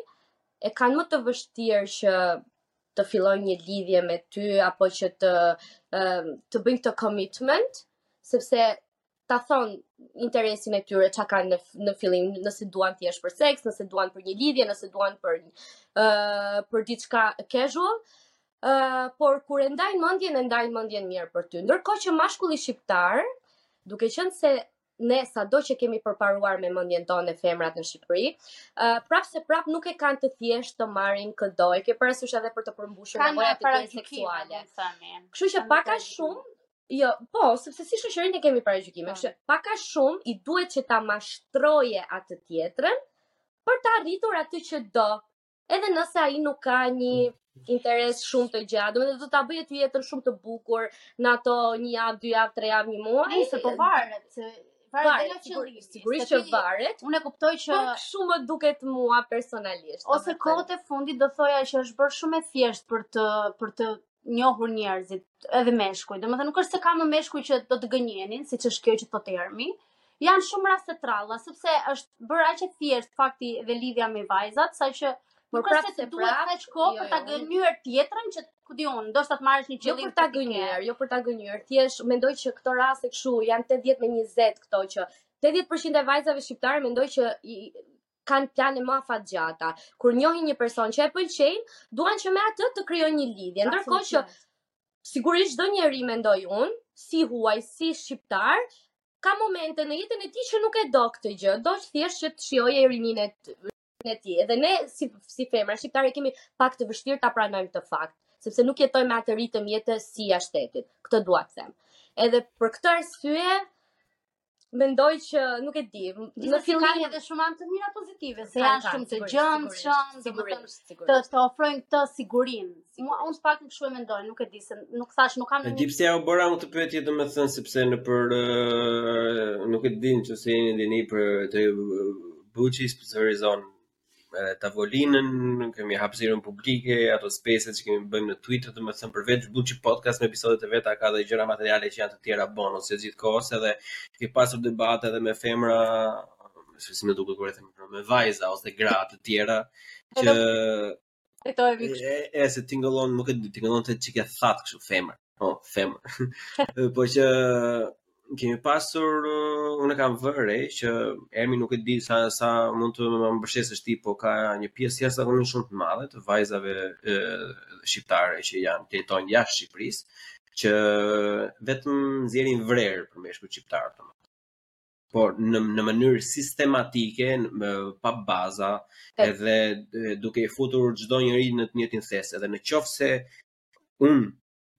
e kanë më të vështirë që të fillojnë një lidhje me ty apo që të um, të bëjnë këtë commitment, sepse ta thonë interesin e tyre ça kanë në, në fillim, nëse duan thjesht për seks, nëse duan për një lidhje, nëse duan për ë uh, për diçka casual, ë uh, por kur e ndajnë mendjen, e ndajnë mendjen mirë për ty. Ndërkohë që mashkulli shqiptar, duke qenë se ne sado që kemi përparuar me mendjen tonë e femrat në Shqipëri, uh, prapëseprapë nuk e kanë të thjeshtë të marrin këdo, e ke parasysh edhe për të përmbushur nevojat e tyre seksuale. Kështu që pak a shumë Jo, po, sepse si shoqëri ne kemi paragjykime, kështu po. pak a shumë i duhet që ta mashtrojë atë tjetrën për ta arritur atë që do. Edhe nëse ai nuk ka një interes shumë të gjatë, domethënë do ta bëjë ty jetën shumë të bukur në ato një javë, dy javë, tre javë, një muaj.
Ai se po varet, se varet nga qëllimi.
Sigurisht që varet.
Unë e kuptoj që
po kështu më duket mua personalisht.
Ose kohët e fundit do thoja që është bërë shumë e thjeshtë për të për të njohur njerëzit, edhe meshkuj. Domethënë, nuk është se ka më meshkuj që do të gënjejnë, siç është kjo që po termi. Janë shumë raste të rralla, sepse është bërë aq e thjeshtë fakti dhe lidhja me vajzat, saqë
Por
nuk është se duhet
prapë
kaq kohë
jo,
për ta
jo,
gënjyer tjetrën që ku di unë, ndoshta të marrësh një qëllim jo
për ta gënjyer, jo për ta gënjyer, thjesht mendoj që këto raste kështu janë 80 me 20 këto që 80% e vajzave shqiptare mendoj që i, kanë plane më afatgjata. Kur njohin një person që e pëlqejnë, duan që me atë të krijojnë një lidhje. Ndërkohë që sigurisht çdo njeri mendoj un, si huaj, si shqiptar, ka momente në jetën e tij që nuk e do këtë gjë, do të thjesht që të shijojë rininë e tij. Edhe ne si si femra shqiptare kemi pak të vështirë ta pranojmë këtë fakt, sepse nuk jetojmë me atë ritëm jete si jashtë shtetit. Këtë dua të them. Edhe për këtë arsye mendoj që nuk e di.
Në fillim kanë edhe shumë anë të mira pozitive, se janë shumë të gjindshëm,
sigurisht,
të të ofrojnë këtë sigurinë. Mua në fakt nuk shumë mendoj, nuk e di se nuk thash, nuk kam.
E di pse jua bëra unë këtë pyetje domethënë sepse nëpër nuk e di nëse jeni në dijeni për këtë Buçi sponsorizon edhe tavolinën, kemi hapësirën publike, ato space-t që kemi bëjmë në Twitter, domethënë përveç Buçi Podcast me episodet e veta, ka dhe gjëra materiale që janë të tjera bonus, se gjithë kohës edhe kemi pasur debate edhe me femra, se si më duket kur e them, me vajza ose gra të tjera, që
Fitojmë. E,
e se tingëllon, nuk e di, tingëllon një çikë thatë kështu femër. Po, oh, femër. po që kemi pasur uh, unë kam vënë re që Ermi nuk e di sa sa mund të më mbështesësh ti, po ka një pjesë jashtëzakonisht shumë të madhe të vajzave e, shqiptare që janë të rrojnë jashtë Shqipërisë që vetëm nxjerrin vrer për meshkujt shqiptar të por në në mënyrë sistematike, në, pa baza,
Tek.
edhe duke i futur çdo njeri në të njëjtin thes, edhe në qoftë se un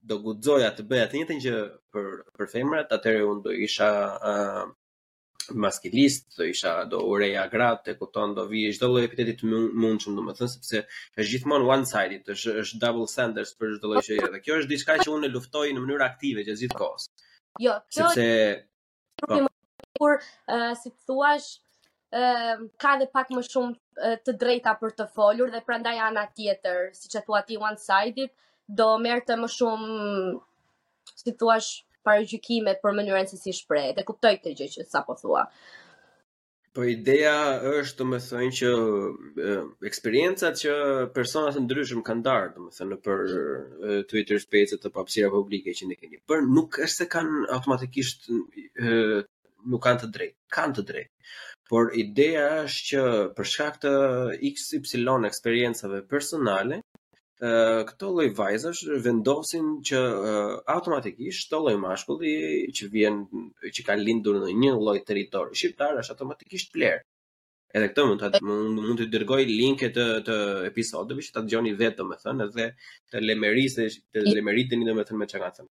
do guxoja të bëja të njëjtën gjë për për femrat, atëherë un do isha uh, maskilist, do isha do urreja gratë, e kupton, do vinin çdo lloj epiteti të mundshëm, domethënë sepse është gjithmonë one sided, është është double standards për çdo lloj gjëje. Dhe kjo është diçka që unë e luftoj në mënyrë aktive gjatë gjithë kohës.
Jo, kjo
sepse
trupi më tepër, si të thuash, ka dhe pak më shumë të drejta për të folur dhe prandaj ana tjetër, siç e thua ti one sided, do merrte më shumë si të thuash paragjykime për mënyrën se si shprehet. E kuptoj këtë gjë që sapo thua.
Po ideja është domethënë që eksperiencat që personat e ndryshëm kanë ndarë, domethënë, nëpër Twitter Spaces te hapësira publike që ne kemi bërë, nuk është se kanë automatikisht nuk kanë të drejtë, kanë të drejtë. Por ideja është që për shkak të XY eksperiencave personale, këto lloj vajzash vendosin që uh, automatikisht çdo lloj mashkulli që vjen që ka lindur në një lloj territori shqiptar është automatikisht plehër. Edhe këtë mund të mund, mund t'ju dërgoj linke të të episodeve që ta dëgjoni vetë domethënë edhe të lemerit të lemeriteni domethënë me çka kanë thënë.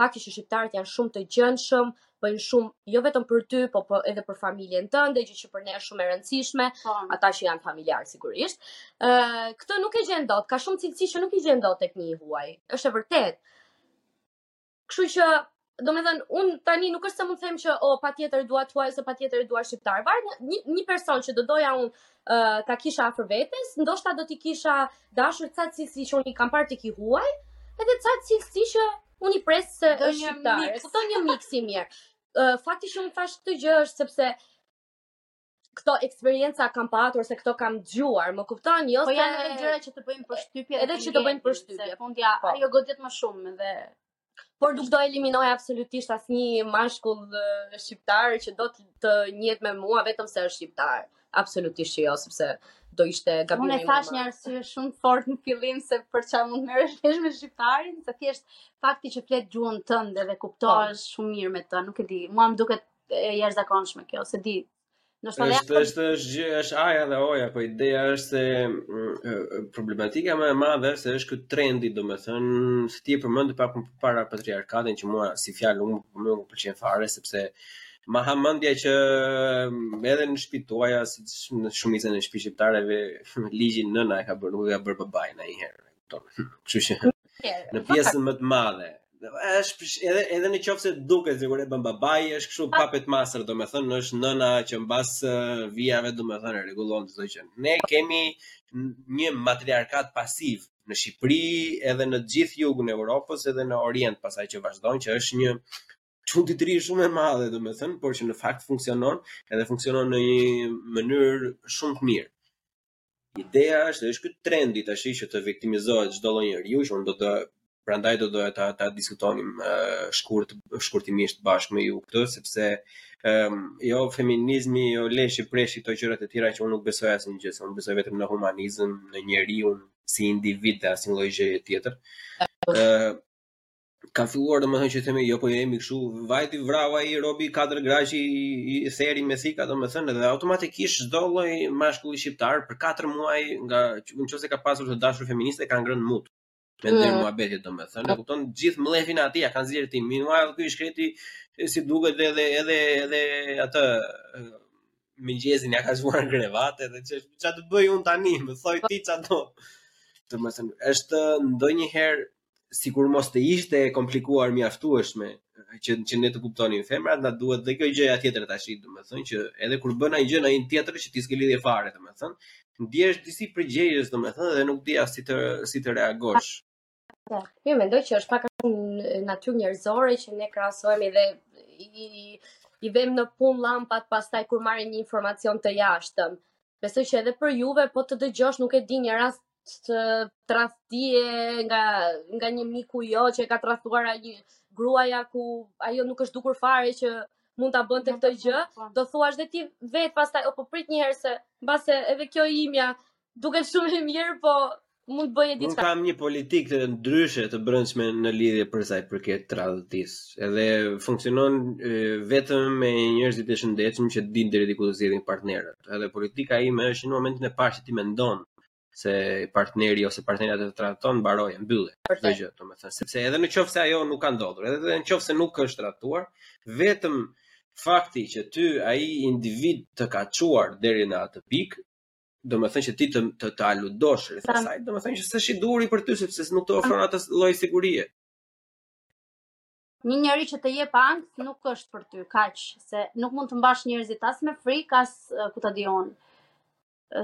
Fakti që shqiptarët janë shumë të gjendshëm, bëjnë shumë jo vetëm për ty, po, po edhe për familjen tënde, gjë që për ne është shumë e rëndësishme,
po.
ata që janë familjarë sigurisht. Ë, uh, këtë nuk e gjen dot, ka shumë cilësi që nuk i gjen dot tek një i huaj. Është e vërtetë. Kështu që domethënë, unë tani nuk është se mund të them që, o, oh, patjetër dua të huaj, ose patjetër dua shqiptar. Va një, një person që do doja unë uh, ta kisha afër vetes, ndoshta do t'i kisha dashur ca cilësi që unë i kam parë tek i huaj, edhe ca cilësi që unë i pres se është shqiptare.
Të
kem një mix i mirë. Uh, fakti që unë thashë këtë gjë është sepse këto eksperienca kam patur se këto kam dëgjuar, më kupton? Jo
po
se Po
janë edhe gjëra që të bëjnë përshtypje
edhe që të bëjnë përshtypje.
Fundja
po.
ajo godet më shumë dhe
por nuk do eliminoja absolutisht asnjë mashkull shqiptar që do të njihet me mua vetëm se është shqiptar.
Absolutisht që jo, sepse do ishte gabim i madh.
Unë e thashë një arsye shumë të fortë në fillim se për çfarë mund të merresh vesh me shqiptarin, se thjesht fakti që flet gjuhën tënde dhe kuptohesh po. shumë mirë me të, nuk e di. Mua më duket e jashtëzakonshme kjo, s'e di Nështë
është, është, është, është, është aja dhe oja, po ideja është se mm, problematika më e madhe është se është ky trendi, domethënë, se ti e përmende pak më para patriarkatin që mua si fjalë nuk më pëlqen fare, sepse ma ha mendja që mm, edhe në shpi tuaja, si në shumicën e shpive shqiptare, ligjin nëna e ka bërë, nuk e ka bërë babai ndonjëherë. Kështu që në pjesën më të madhe është edhe edhe në qoftë se duket sikur e bën babai është kështu puppet master domethënë është nëna që mbas vijave domethënë rregullon çdo gjë. Ne kemi një matriarkat pasiv në Shqipëri, edhe në gjithë jugun e Evropës, edhe në Orient pastaj që vazhdon që është një çuditëri shumë e madhe domethënë, por që në fakt funksionon edhe funksionon në një mënyrë shumë të mirë. Ideja është, është ky trendi tash që të viktimizohet çdo lloj njeriu, që unë do do prandaj do doja ta ta diskutonim uh, shkurt shkurtimisht bashkë me ju këtë, sepse um, jo feminizmi, jo leshi preshi këto gjërat e tjera që unë nuk besoj asnjë gjë, unë besoj vetëm në humanizëm, në njeriun si individ dhe asnjë lloj gjëje tjetër. Uh, Ka filluar domethënë që themi jo po jemi kështu, vajti vrau ai robi katër gra që i theri me thika domethënë dhe automatikisht çdo lloj mashkulli shqiptar për katër muaj në qoftë se ka pasur të dashur feministe ka ngrënë mut. Më ndje
mm.
muhabetin domethënë, e kupton gjithë mllefin aty ia ka nxjerrë atij. Meanwhile ky i shkreti si duket edhe edhe edhe atë mëngjezin ia ka çuar në krevat edhe ç'a ç'a të bëj un tani, më thuaj ti ç'a do. Domethënë është ndonjëherë sikur mos të ishte e komplikuar mjaftueshme që që ne të kuptonim femrat, na duhet dhe kjo gjëja tjetër tashi, domethënë që edhe kur bën atë gjënë ai tjetër që ti s'ke lidhje fare, domethënë, ndihesh disi përgjegjës, domethënë, dhe nuk di as si të si të reagosh.
Po, jo mendoj që është pak natyrë njerëzore që ne krahasohemi dhe i i vëmë në punë llampat pastaj kur marrin një informacion të jashtëm. Besoj që edhe për juve po të dëgjosh nuk e di një rast të tradhtie nga nga një miku jot që e ka tradhtuar gruaja ku ajo nuk është dukur fare që mund ta bënte këtë gjë, po. do thuash dhe ti vetë pastaj opo prit një herë se mbase edhe kjo imja duket shumë e mirë, po mund të
bëjë
diçka.
Unë kam një politikë të ndryshe të brendshme në lidhje për sa i përket tradhtisë. Edhe funksionon e, vetëm me njerëzit e shëndetshëm që dinë deri diku të zgjedhin partnerët. Edhe politika ime është në momentin e parë që ti mendon se partneri ose partnerja të tradhton mbaroje mbylle çdo gjë, domethënë, sepse edhe në qoftë se ajo nuk ka ndodhur, edhe në qoftë se nuk është tradhtuar, vetëm fakti që ty ai individ të ka çuar deri në atë pikë, domethënë që ti të, të, të aludosh rreth asaj, domethënë që s'është i duhuri për ty, sepse nuk të ofron atë lloj sigurie.
Një njeri që të jep ankth nuk është për ty, kaq, se nuk mund të mbash njerëzit as me frikë, as ku ta di unë.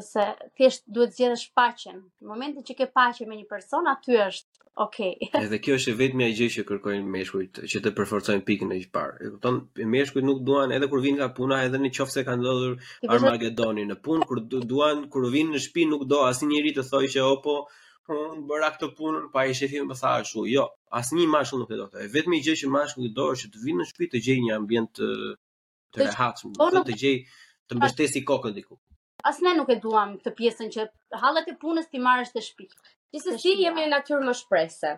se thjesht duhet të zgjedhësh paqen. Në momentin që ke paqe me një person, aty është okay.
Edhe kjo është e vetmja gjë që kërkojnë meshkujt, që të përforcojnë pikën e parë. E kupton? Meshkujt nuk duan edhe kur vijnë nga puna, edhe në qoftë se kanë ndodhur Armagedoni në punë, kur duan kur vijnë në shtëpi nuk do asnjeri të thojë që opo unë bëra këtë punë po ai shefi më tha ashtu. Jo, asnjë mashkull nuk e do këtë. E vetmja gjë që mashkulli do është që të vijë në shtëpi të gjejë një ambient të të rehatshëm,
po
të të gjejë të mbështesë kokën diku.
As ne nuk e duam këtë pjesën që hallet e punës t'i marrësh te shtëpi.
Gjithsesi jemi në natyrë më shprehëse.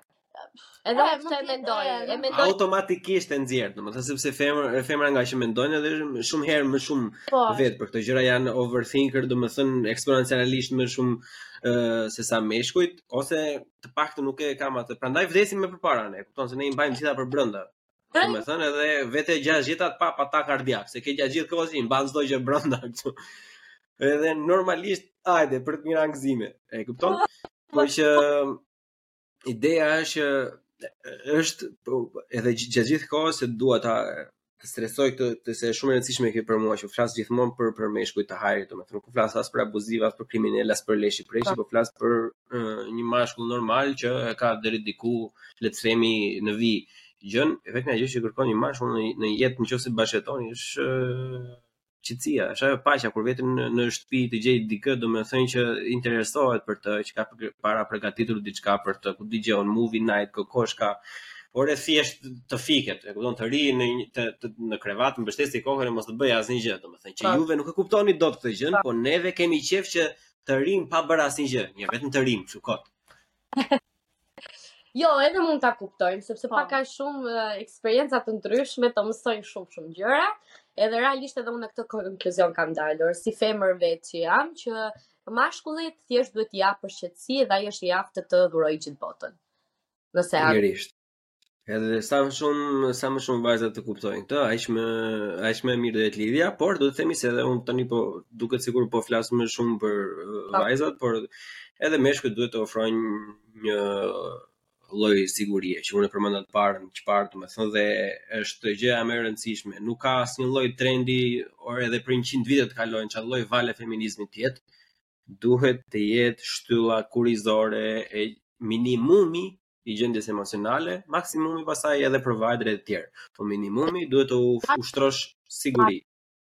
Edhe unë këtë e mendoj,
e
mendoj
automatikisht e nxjerr, domethënë sepse femra e femra nga që mendojnë edhe shumë herë më shumë
po.
vetë për këto gjëra janë overthinker, domethënë eksponencialisht më shumë ë uh, se sa meshkujt ose të paktën nuk e kam atë. Prandaj vdesim më përpara ne, kupton se ne i mbajmë gjitha për brenda. Domethënë edhe vete gjashtëdhjetë pa pa atak kardiak, se ti gjatë gjithë kohës i mban çdo gjë brenda këtu. Edhe normalisht, hajde për të mira angëzhime. E kupton? Po që ideja është që është po, edhe gjatë gjithë kohës se dua ta të stresoj këtë të se është shumë e rëndësishme kjo për mua që flas gjithmonë për për meshkuj të hajrit, domethënë nuk flas as për abuziv, as për kriminal, as për leshi preshi, po flas për një mashkull normal që e ka deri diku le të themi në vijë gjënë vetëm ajo që kërkon një mashkull në, në jetë nëse bashkëjetoni është qetësia është ajo paqja kur vjen në, në shtëpi të gjejë dikë domethënë që interesohet për të që ka parapërgatitur diçka për të ku dëgjon movie night kërkosh ka por e thjesht të fiket, e kupton të rrijë në një të, të, në krevat mbështesë kokën e mos të bëjë asnjë gjë, domethënë që juve nuk e kuptoni dot këtë gjë, po neve kemi qejf që të rrimë pa bërë asnjë gjë, një vetëm të rrimë kështu kot.
jo, edhe mund ta kuptojmë sepse pa kaq shumë eksperienca të ndryshme, të mësojnë shumë shumë gjëra. Edhe realisht edhe unë në këtë konkluzion kam dalur si femër vetë që jam që mashkullit thjesht duhet t'i japësh qetësi dhe ai është i aftë të dhurojë gjithë botën. Nëse
ai Edhe sa më shumë sa më shumë vajza të kuptojnë këtë, aq më aq më mirë do jetë lidhja, por duhet të themi se edhe unë tani po duket sikur po flas më shumë për uh,
po.
vajzat, por edhe meshkujt duhet të ofrojnë një lloj sigurie që unë e përmenda të parën, që parë, domethënë dhe është gjëja më e rëndësishme. Nuk ka asnjë lloj trendi or edhe për 100 vite të kalojnë çfarë lloj vale feminizmi të jetë. Duhet të jetë shtylla kurrizore e minimumi i gjendjes emocionale, maksimumi pasaj edhe provider e të tjerë. Po minimumi duhet të ushtrosh siguri.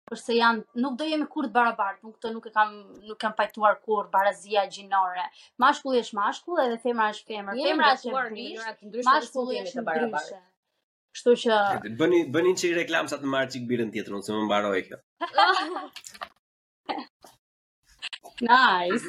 Përse janë, nuk do jemi kurrë të barabartë, nuk të nuk e kam nuk kam pajtuar kurrë barazia gjinore. Mashkulli është mashkull edhe femra është femër. Femra është
në mënyra të ndryshme,
mashkulli është
të barabartë.
Kështu që
bëni bëni çik reklam sa të marr çik birrën tjetër se më mbaroi kjo.
nice.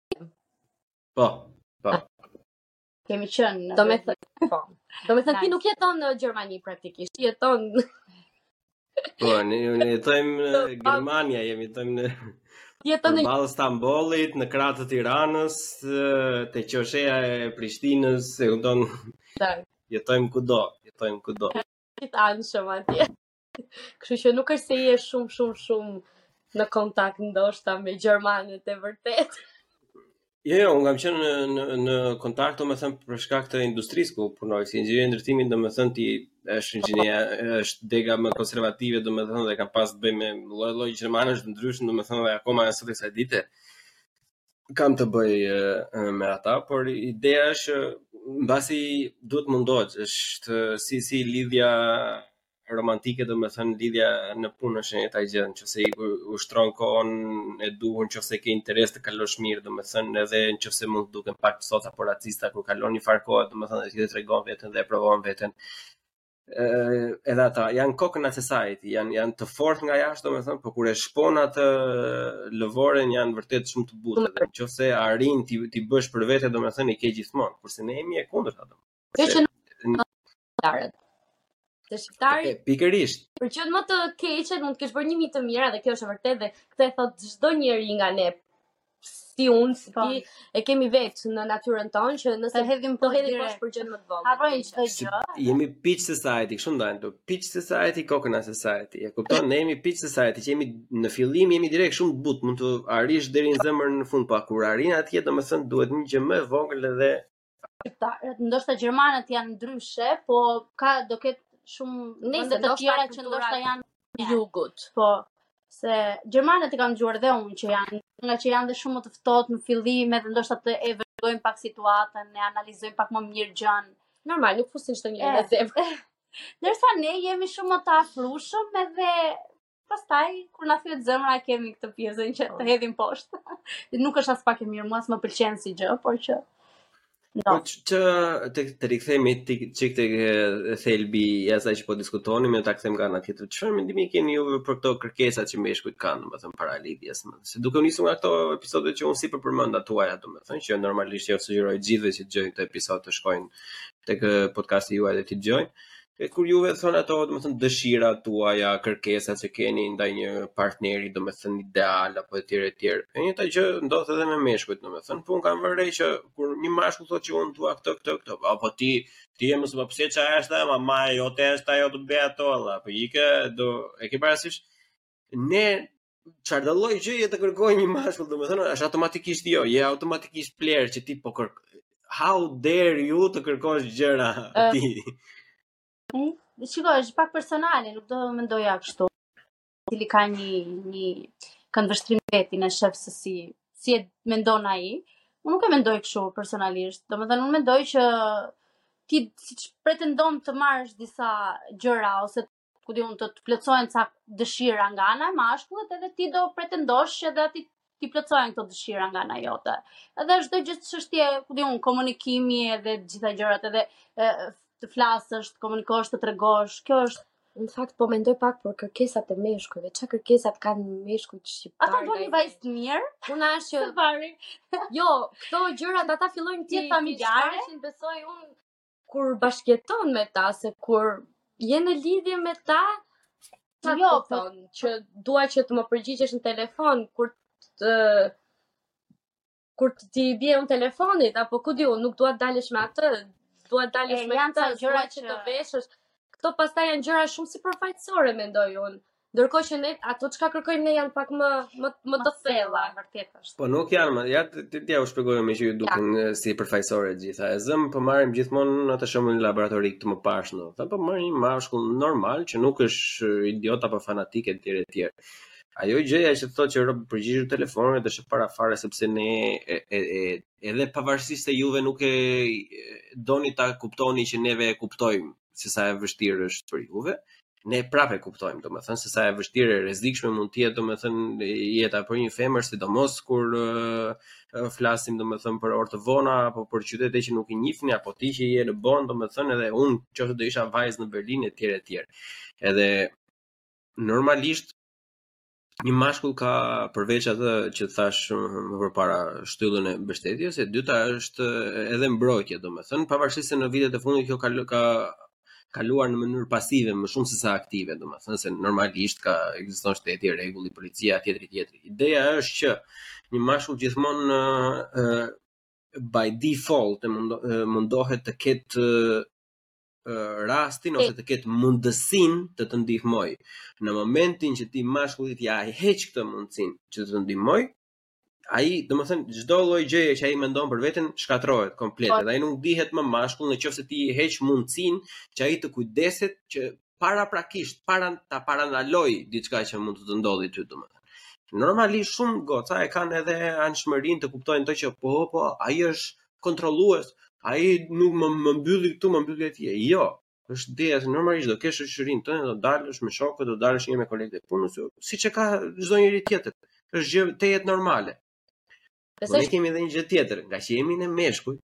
Po, po.
Kemi qenë
Do me thë... po. Do me thënë ti nuk jeton në Gjermani praktikisht, jeton
Po, ne ne jetojmë në Gjermania, jemi jetojmë në
jetojmë në
ballë Stambollit, në krah të Tiranës, te qosheja e Prishtinës, e kupton? Jetojmë kudo, jetojmë kudo.
Gjithë anshëm atje. Kështu që nuk është se je shumë shumë shumë në kontakt ndoshta me gjermanët e vërtetë.
Jo, jo, unë kam qenë në në, në kontakt, domethënë për shkak të industrisë ku punoj, si inxhinier ndërtimi, domethënë ti është inxhinier, është dega më konservative, domethënë dhe kam pas të bëj me lloj-lloj gjermanësh të ndryshëm, domethënë dhe akoma edhe sot kësaj dite. Kam të bëj me ata, por ideja është që mbasi duhet mundohet, është si si lidhja romantike domethënë lidhja në punë është njëjta gjë, në qoftë se i kushton kohën e duhur, në qoftë se ke interes të kalosh mirë, domethënë edhe në qoftë se mund të duken pak të ftohtë apo racista, kur kalon një farë kohe, domethënë edhe tregon veten dhe e provon veten, edhe ata janë coconut society, janë janë të fortë nga jashtë, domethënë, por kur e shpon atë lëvoren, janë vërtet shumë të butë dhe në qoftë se arrin ti t'i bësh për vete, domethënë i ke gjithmonë, kurse ne jemi e kundërta
domethënë. shqiptarët. Te shqiptari
okay, pikërisht.
Për gjënë më të keqe, mund të kesh bërë një mijë të mira dhe kjo është e vërtetë dhe këtë e thotë çdo njeri nga ne si unë, si,
po,
ti, e kemi vetë në natyrën tonë që nëse
të hedhim, po,
hedhim poshtë për gjënë më të vogël.
Apo
ishte
gjë.
Jemi peach society, kështu ndahen. Peach society, coconut society. E kupton? Ne jemi peach society, që jemi në fillim jemi direkt shumë të butë, mund të arrish deri në zemër në fund, pa po kur arrin atje, domethënë duhet një gjë më e vogël dhe
shqiptarët, ndoshta gjermanët janë ndryshe, po ka, do ketë shumë vende të tjera që
kulturat-
ndoshta janë të
jugut.
Po, se gjermanët i kam dëgjuar dhe unë që janë, ngaqë janë dhe shumë më të ftohtë në fillim, edhe ndoshta e evaluojnë pak situatën, e analizojnë pak më mirë gjënë.
Normal, nuk fusin çdo njeri
E.
në zemër.
Ndërsa ne jemi shumë më të afrushëm edhe Pastaj kur na thyhet zemra e kemi këtë pjesën që të, po, hedhim poshtë. Nuk është as pak e mirë, mua s'më pëlqen si gjë, por që No.
Po që të, të rikthehemi një çikë te thelbi i asaj që po diskutoni, me ta kthyer nga ana tjetër, çfarë mendimi keni ju për këto kërkesa që meshkujt kanë, domethënë, para lidhjes, domethënë. Se duke u nisur nga këto episode që unë sipër përmenda tuajat, domethënë, që normalisht ju sugjeroj gjithve që të dëgjojnë këto episode të shkojnë tek podcasti juaj dhe të dëgjojnë, E kur juve thoni ato, domethënë dëshirat tuaja, kërkesat që keni ndaj një partneri, domethënë ideal apo etj etj. E njëjta gjë ndodh edhe me meshkujt, domethënë, po unë kam vënë re që kur një mashkull thotë që unë dua këtë, këtë, këtë, apo ti ti je mësuar pse ça është ajo mamaja jote është ajo të bëj ato alla, po ikë do e ke parasysh ne çfarëdo lloj gjëje të kërkojë një mashkull, domethënë është automatikisht jo, je automatikisht player që ti po kërk. How dare you të kërkosh gjëra
uh,
ti?
Shiko, është pak personale, nuk do mendoja kështu. Secili ka një, një këndvështrim të vetin e sheh se si, si e mendon ai. Unë nuk e mendoj kështu personalisht. Domethënë unë mendoj që ti siç pretendon të marrësh disa gjëra ose ku di unë të të plotësohen ca dëshira nga ana e mashkullit edhe ti do pretendosh që edhe atij t'i plotësohen këto dëshira nga ana jote. Edhe çdo gjë është çështje, ku di unë, komunikimi edhe të gjitha gjërat edhe e, të flasësh, të komunikosh, të tregosh, kjo është.
Në fakt po mendoj pak për kërkesat e meshkujve. Ça kërkesash kanë meshkujt shqiptarë?
Ata duan një vajzë të mirë.
Unë as që jo, këto gjërat ata fillojnë të
jetë familjare.
Që besoj unë kur bashkëjeton me ta se kur je në lidhje me ta ta
ta
thonë që dua që të më përgjigjesh në telefon kur të kur t'i bie unë telefonit apo ku di unë nuk dua të dalësh me atë dua të dalësh me
këto gjëra
që të veshësh këto pastaj janë gjëra shumë sipërfaqësore mendoj unë Ndërkohë që ne ato çka kërkojmë ne janë pak më më më të thella,
vërtet është.
Po nuk janë, më, ja ti t'jua shpjegojmë që ju duken ja. sipërfaqësore të gjitha. E zëmë po marrim gjithmonë atë shembull laboratorik të mëparshëm. Tha po marrim një mashkull normal që nuk është idiot apo fanatik e tjerë e tjerë. Ajo gjëja që thotë që rob përgjigju telefonit është parafare sepse ne e, e, e, edhe pavarësisht se juve nuk e doni ta kuptoni që neve e kuptojmë se sa e vështirë është për juve. Ne prapë e kuptojmë, domethënë, se sa e vështirë e rrezikshme mund të jetë, domethënë, jeta për një femër, sidomos kur uh, flasim, domethënë, për orë të vona, apo për qytete që nuk i njifni, apo ti që je në Bon, domethënë, edhe unë qoftë do isha vajzë në Berlin, e tjerë, e tjerë. Edhe, normalisht, Një mashkull ka përveç atë që thashë më përpara shtyllën e mbështetjes, e dyta është edhe mbrojtja, domethënë pavarësisht se në vitet e fundit kjo ka ka kaluar në mënyrë pasive më shumë se sa aktive, domethënë se normalisht ka ekziston shteti, rregulli, policia etj etj. Ideja është që një mashkull gjithmonë uh, by default e mundohet të ketë uh, rastin ose të ketë mundësinë të të ndihmojë. Në momentin që ti mashkullit ia heq këtë mundësinë që të të ndihmojë, ai, domethënë, çdo lloj gjëje që ai mendon për veten, shkatërrohet komplet,
po.
dhe ai nuk ndihet më mashkull në qoftë se ti i heq mundësinë që ai të kujdeset që paraprakisht, para ta parandalojë diçka që mund të të ndodhi ty domethënë. Normalisht shumë goca e kanë edhe anshmërinë ta kuptojnë këtë që po, po, ai është kontrollues, ai nuk më më mbylli këtu, më mbylli atje. Jo, është ideja se normalisht do kesh shoqërinë tënde, do dalësh me shokët, do dalësh një me kolegët e punës, jo, siç e ka çdo njeri tjetër. Është gjë tejet normale. Po ne kemi edhe një gjë tjetër, ngaqë jemi ne meshkuj.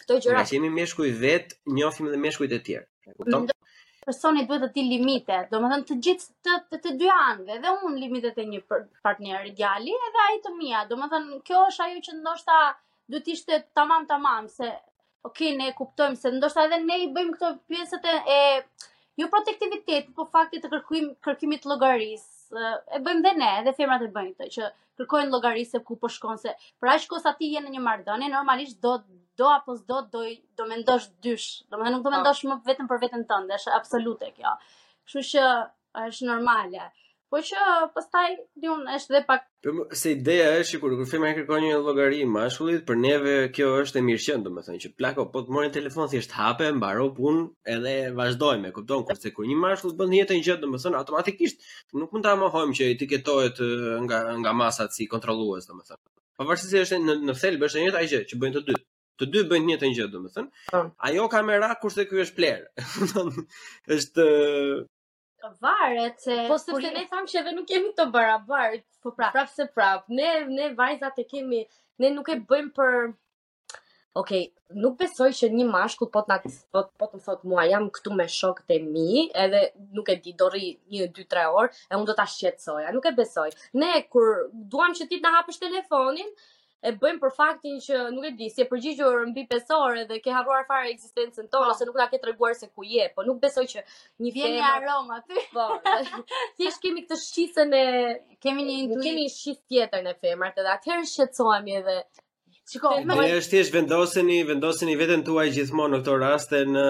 Këto gjëra.
Ngaqë jemi meshkuj vetë, njofim edhe meshkujt e tjerë. E kupton?
personi duhet të dijë limitet, domethënë të gjithë të, të, të dy anëve, dhe unë limitet e një partneri djali, edhe ai të mia, domethënë kjo është ajo që ndoshta duhet të ishte tamam tamam, se ok, ne kuptojmë, se ndoshta edhe ne i bëjmë këto pjesët e, e jo protektivitetit, po faktit të kërkim, kërkimit të llogarisë, e bëjmë dhe ne, edhe femrat e bëjnë këtë, që kërkojnë llogari se ku po shkon se për aq kohë sa ti je në një marrëdhënie normalisht do, do apo s'do, do, do mendosh dysh domethënë nuk do
po.
mendosh më vetëm për veten tënde është absolute kjo kështu që është normale po që pastaj diun është dhe pak
po, se ideja është sikur kur femra kërkon një llogari mashkullit për neve kjo është e mirëqenë domethënë që plako po të morën në telefon thjesht hape mbaro punë edhe vazhdojmë kupton kurse kur një mashkull bën të njëjtën gjë domethënë automatikisht nuk mund ta mohojmë që etiketohet nga nga masat si kontrollues, domethënë. Pavarësisht se është në në thelb është e njëjta gjë që bëjnë të dy. Të dy bëjnë të njëjtën gjë, domethënë.
Po.
Ajo ka merak kurse ky është player. është
varet se
po sepse ne thamë që edhe nuk jemi të barabart,
po prap,
prap se prap. Ne ne vajzat e kemi, ne nuk e bëjmë për Ok, nuk besoj që një mashkull po të na po po të thotë mua jam këtu me shokët e mi, edhe nuk e di do rri 1 2 3 orë, e unë do ta shqetësoja, nuk e besoj. Ne kur duam që ti të na hapësh telefonin, e bëjmë për faktin që nuk e di, s'je përgjigjur mbi 5 orë dhe ke harruar fare ekzistencën tonë ose nuk na ke treguar se ku je, po nuk besoj që një
Vjen një
femër
aromë aty.
po. Thjesht kemi këtë shqisën e
Kemi një
nuk
intuitë.
kemi shqisë tjetër ne femrat edhe atëherë shqetësohemi edhe
Shiko, më
ne është thjesht vendoseni, vendoseni veten tuaj gjithmonë në këto raste në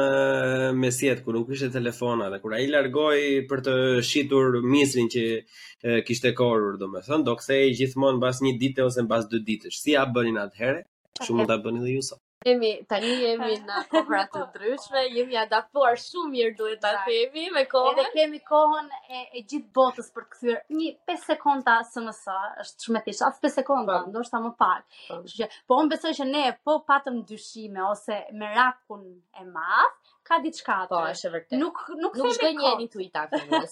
mesjetë kur nuk kishte telefona dhe kur ai largohej për të shitur misrin që e, kishte korrur, domethënë do kthehej gjithmonë mbas një dite ose mbas dy ditësh. Si ia bënin atëherë? Kështu mund ta bëni dhe ju sot.
Jemi tani jemi në kohëra të ndryshme, jemi adaptuar shumë mirë duhet ta themi me kohën.
Edhe kemi kohën e, e gjithë botës për të kthyer një 5 sekonda SMS, është shumë e thjeshtë, as 5 sekonda,
po.
ndoshta më pak.
Po.
Kështu që po unë besoj që ne po patëm dyshime ose merakun e madh, ka diçka aty.
Po, është e vërtetë.
Nuk nuk
nuk shkoj
një
intuita këtu.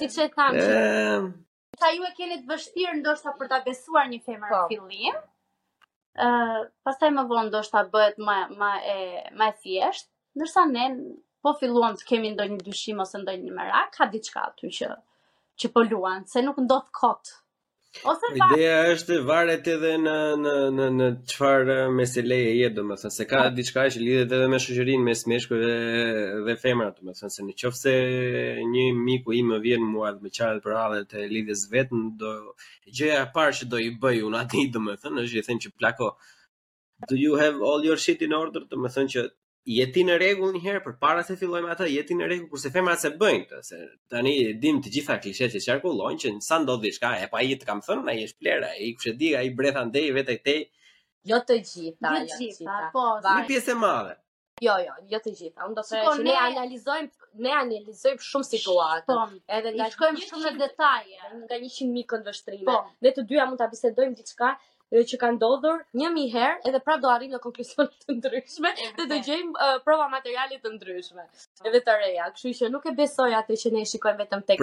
Siç e
thamë.
Sa ju e keni të vështirë ndoshta për ta besuar një femër
po.
në fillim. ë uh, pastaj më vonë ndoshta bëhet më më e më e thjeshtë, ndërsa ne po filluam të kemi ndonjë dyshim ose ndonjë merak, ka diçka aty që që po luan, se nuk ndodh kot. Ose varet.
Ideja është varet edhe në në në në çfarë meseleje je, domethënë se ka po. diçka që lidhet edhe me shoqërinë mes meshkujve dhe, dhe femrave, domethënë se në qoftë se një miku im më vjen mua të më qahet për hallet e lidhjes së vet do gjëja e parë që do i bëj unë atij, domethënë, është i them që plako do you have all your shit in order, domethënë që je ti në rregull një herë përpara se fillojmë atë, je ti në rregull kurse femrat s'e bëjnë këtë, se tani i dimë të gjitha klishetë që qarkullojnë që sa ndodh diçka, e pe, ta kam thënë, ai është player, ai kush e di, ai bredh andej këtej.
Jo të gjitha,
jo
të
gjitha, po,
një pjesë e madhe.
Jo, jo, jo të gjitha. Unë do të thoja që ne analizojmë, ne analizojmë shumë situatën.
Po,
edhe nga
shkojmë shumë në detaje,
nga 100 mijë këndvështrime.
Po.
Ne të dyja mund ta bisedojmë diçka që ka ndodhur 1000 herë edhe prapë do arrijmë në konkluzione të ndryshme dhe do gjejmë uh, prova materiale të ndryshme edhe të reja. Kështu që nuk e besoj atë që ne shikojmë vetëm tek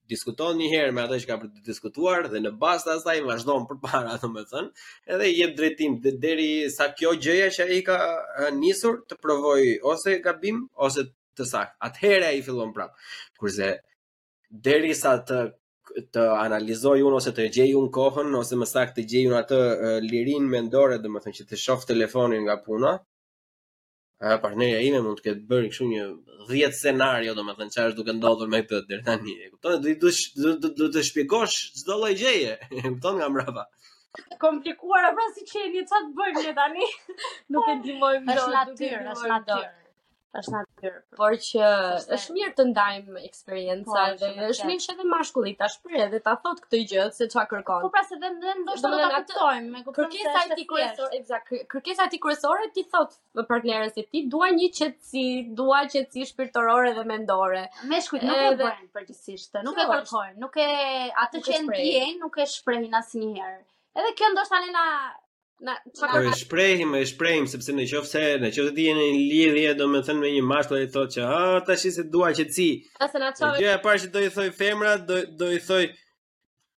diskuton një herë me atë që ka për të diskutuar dhe në bazë të asaj vazhdon përpara, domethënë, edhe i jep drejtim deri sa kjo gjëja që ai ka nisur të provojë ose gabim ose të saktë. Atëherë ai fillon prapë. Kurse deri sa të të analizoj unë ose të gjej unë kohën ose më saktë të gjej unë atë lirinë mendore, domethënë që të shoh telefonin nga puna, A partnerja ime mund të ketë bërë kështu një 10 skenarë, domethënë çfarë është duke ndodhur me këtë deri tani. E kupton? Do të do të do të shpjegosh çdo lloj gjëje. E kupton nga mbrapa.
Komplikuar apo siç jeni, çfarë të bëjmë ne tani?
Nuk e ndihmojmë dot. Është
natyrë, është natyrë. Është natyrë.
Por që
është
mirë të ndajmë eksperienca
po,
dhe është mirë që edhe mashkulli ta shpreh dhe ta thotë këtë gjë se çka kërkon.
Po pra se dhe ne ndoshta do ta kuptojmë, e kuptojmë se
kërkesa e
tij
kryesore, eksakt. Kërkesa e tij kryesore t'i thotë partneres së tij dua një qetësi, dua qetësi shpirtërore dhe mendore.
Meshkujt nuk e bëjnë përgjithësisht, nuk e kërkojnë, nuk e atë që ndjejnë nuk e shprehin asnjëherë. Edhe kjo ndoshta ne na
Na, çfarë
po,
ka?
Po e shprehim, e shprehim sepse në qoftë se në qoftë ti je në lidhje, domethënë me një mashkull i thotë që ha tashi se dua qetësi.
Ase na çfarë?
Gjëja e parë që do i thoj femra, do do i thoj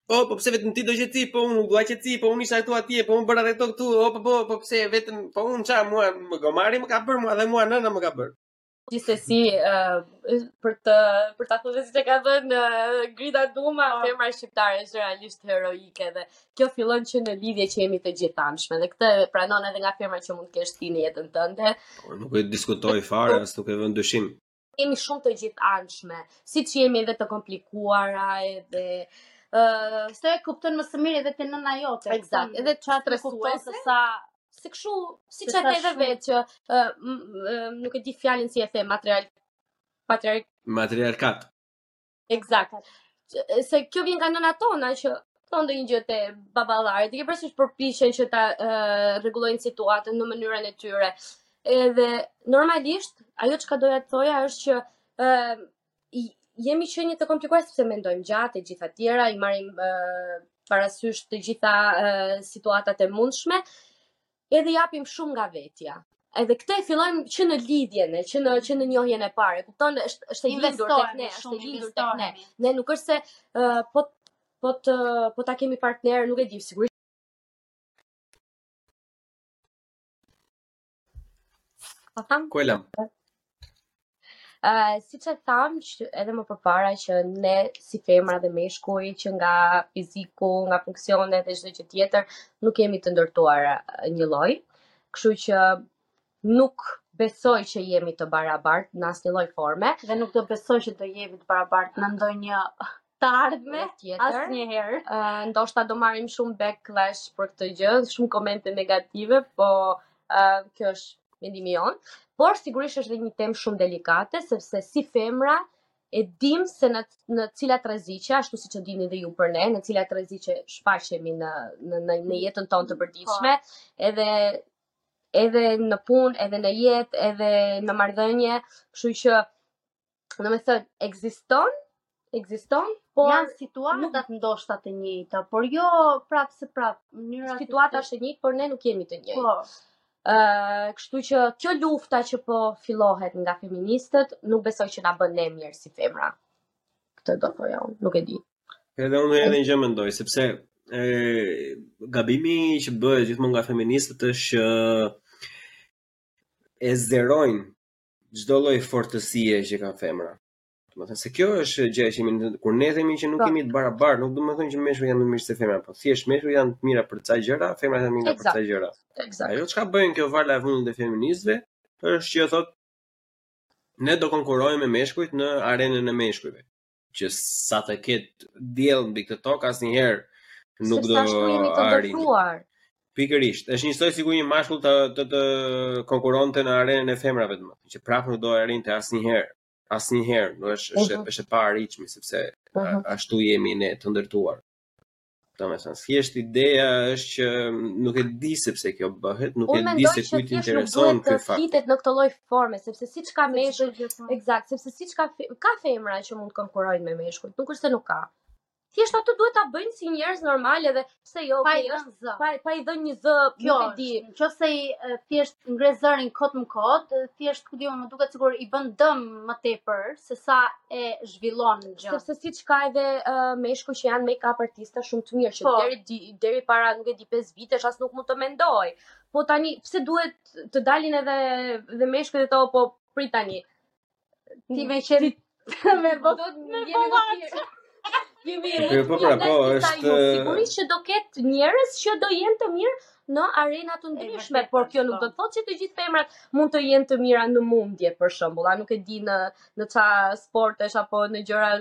Po, po pse vetëm ti do qetësi, po unë dua qetësi, po unë isha këtu atje, po unë bëra edhe këtu, po po po pse vetëm po unë ça mua më gomari më ka bërë mua dhe mua nëna më ka bërë.
Gjithsesi, uh, për të për ta thënë siç e ka thënë uh, Grida Duma,
oh.
femra shqiptare është realisht heroike dhe kjo fillon që në lidhje që jemi të gjithanshme dhe këtë e pranon edhe nga femra që mund të kesh ti në jetën tënde.
Por nuk e diskutoj fare, as nuk e vë në dyshim.
Jemi shumë të gjithanshme, siç jemi edhe të komplikuara edhe uh,
se kupton më së miri edhe te nëna jote.
Eksakt. Edhe
çfarë të kupton se sa
Se kështu, siç e the vetë që nuk e di fjalën si e them matriar, patriark...
Matriarkat.
Ekzakt. Se kjo vjen nga nënat tona që thonë ndonjë gjë te baballarët, dhe përsëri që përpishen që ta rregullojnë situatën në mënyrën e tyre. Edhe normalisht, ajo çka doja të thoja është që jemi qenie të komplikuara sepse mendojmë gjatë e të gjitha të tjerat, i marrim uh, parasysh të gjitha uh, situatat e mundshme, edhe japim shumë nga vetja. Edhe këtë e fillojmë që në lidhjen e që në që në njohjen e parë. Kupton, është është e lindur tek ne, është e lindur tek ne. Ne nuk është se uh, po po të po ta kemi partner, nuk e di sigurisht Po tham?
Ku e lamë?
Uh, siç e thamë edhe më përpara që ne si femra dhe meshkuj që nga fiziku, nga funksione dhe gjithçka tjetër nuk jemi të ndërtuar njëlloj kështu që nuk besoj që jemi të barabartë në asnjë lloj forme
dhe nuk do besoj që do jemi të barabartë në ndonjë të ardhme
tjetër.
Asnjëherë.
Uh, ndoshta do marrim shumë backlash për këtë gjë, shumë komente negative, po uh, kjo është mendimi jonë. Por sigurisht është një temë shumë delikate sepse si femra e dim se në në cilat rreziqe, ashtu siç e dini dhe ju për ne, në cilat rreziqe shfaqemi në në në, në jetën tonë të përditshme, po. edhe edhe në punë, edhe në jetë, edhe në marrëdhënie, kështu që Domethënë, ekziston, ekziston, por...
Janë situatat ndoshta të njëjta, por jo prapë se prapë. Mënyra
situata është e njëjtë, por ne nuk jemi të njëjtë.
Po.
Uh, kështu që kjo lufta që po fillohet nga feministët, nuk besoj që na bën ne mirë si femra. Këtë do po jo, nuk e di.
Edhe unë të njëjtën gjë mendoj, sepse e, gabimi që bëhet gjithmonë nga feministët është që e zerojnë çdo lloj fortësie që ka femra. Domethënë se kjo është gjë që jemi kur ne themi që nuk
po.
jemi të barabartë, nuk domethënë që meshkujt janë më të mirë se femrat, po thjesht meshkujt janë të mirë për ca gjëra, femrat janë të mira për ca gjëra.
Eksakt.
Ajo çka bëjnë kjo vala e fundit e feministëve është që thotë ne do konkurrojmë me meshkujt në arenën e meshkujve. që sa të ketë diell mbi këtë tokë asnjëherë nuk do
arrijë.
Pikërisht, është njësoj sikur një mashkull të të, të konkuronte në arenën e femrave domethënë, që prapë nuk do arrinte asnjëherë. Asnjëherë, do është është
uh -huh.
është e paarritshme sepse uh
-huh.
ashtu jemi ne të ndërtuar. Domethënë, thjesht ideja është që nuk e di se pse kjo bëhet, nuk e di se kujt
i
intereson ky fakt.
Unë mendoj që flitet në këtë lloj forme, sepse siç ka meshkuj, eksakt, sepse siç ka ka femra që mund të konkurrojnë me meshkujt, nuk është se nuk ka. Thjesht ato duhet ta bëjnë si njerëz normalë edhe pse jo,
pa i dhënë zë.
Pa pa i dhënë një zë,
kjo
e di.
Nëse i thjesht ngre zërin kot më kot, thjesht ku di unë më duket sikur i bën dëm më tepër se sa e zhvillon gjë.
Sepse siç ka edhe uh, meshkuj që janë make-up artistë shumë të mirë që
po.
deri, deri para nuk e di 5 vitesh as nuk mund ta mendoje. Po tani pse duhet të dalin edhe dhe meshku dhe to po prit tani.
Ti me qenë me bot me
bolat.
Ju
mi jeni.
Po pra, po është
sigurisht që do ketë njerëz që do jenë të mirë në arena të ndryshme, por kjo nuk do të thotë që të gjithë femrat mund të jenë të mira në mundje për shembull, a nuk e di në në ca sporte apo në gjëra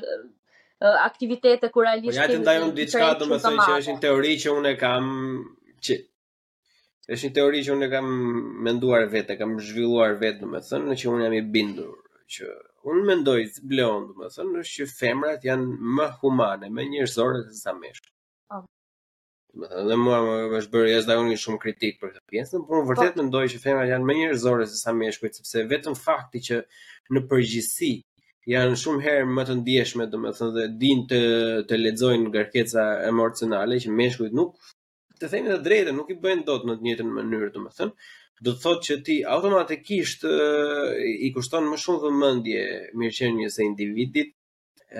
aktivitete ku realisht po
ja të ndajmë diçka domethënë që është një teori që unë e kam që Është një teori që unë e kam menduar vetë, e kam zhvilluar vetë, domethënë, që unë jam i bindur që unë mendoj të bleon, domethënë, është që femrat janë më humane, më njerëzore se sa meshkujt.
Po.
Domethënë, dhe mua më është bërë jashtëzakonisht shumë kritikë për këtë pjesën, por unë vërtet po. mendoj që femrat janë më njerëzore se sa meshkujt, sepse vetëm fakti që në përgjithësi janë shumë herë më të ndjeshme, domethënë, dhe dinë të të lexojnë ngarkesa emocionale që meshkujt nuk të themi të drejtën, nuk i bëjnë dot në të njëjtën mënyrë, domethënë, do të thotë që ti automatikisht i kushton më shumë vëmendje mirëqenies së individit,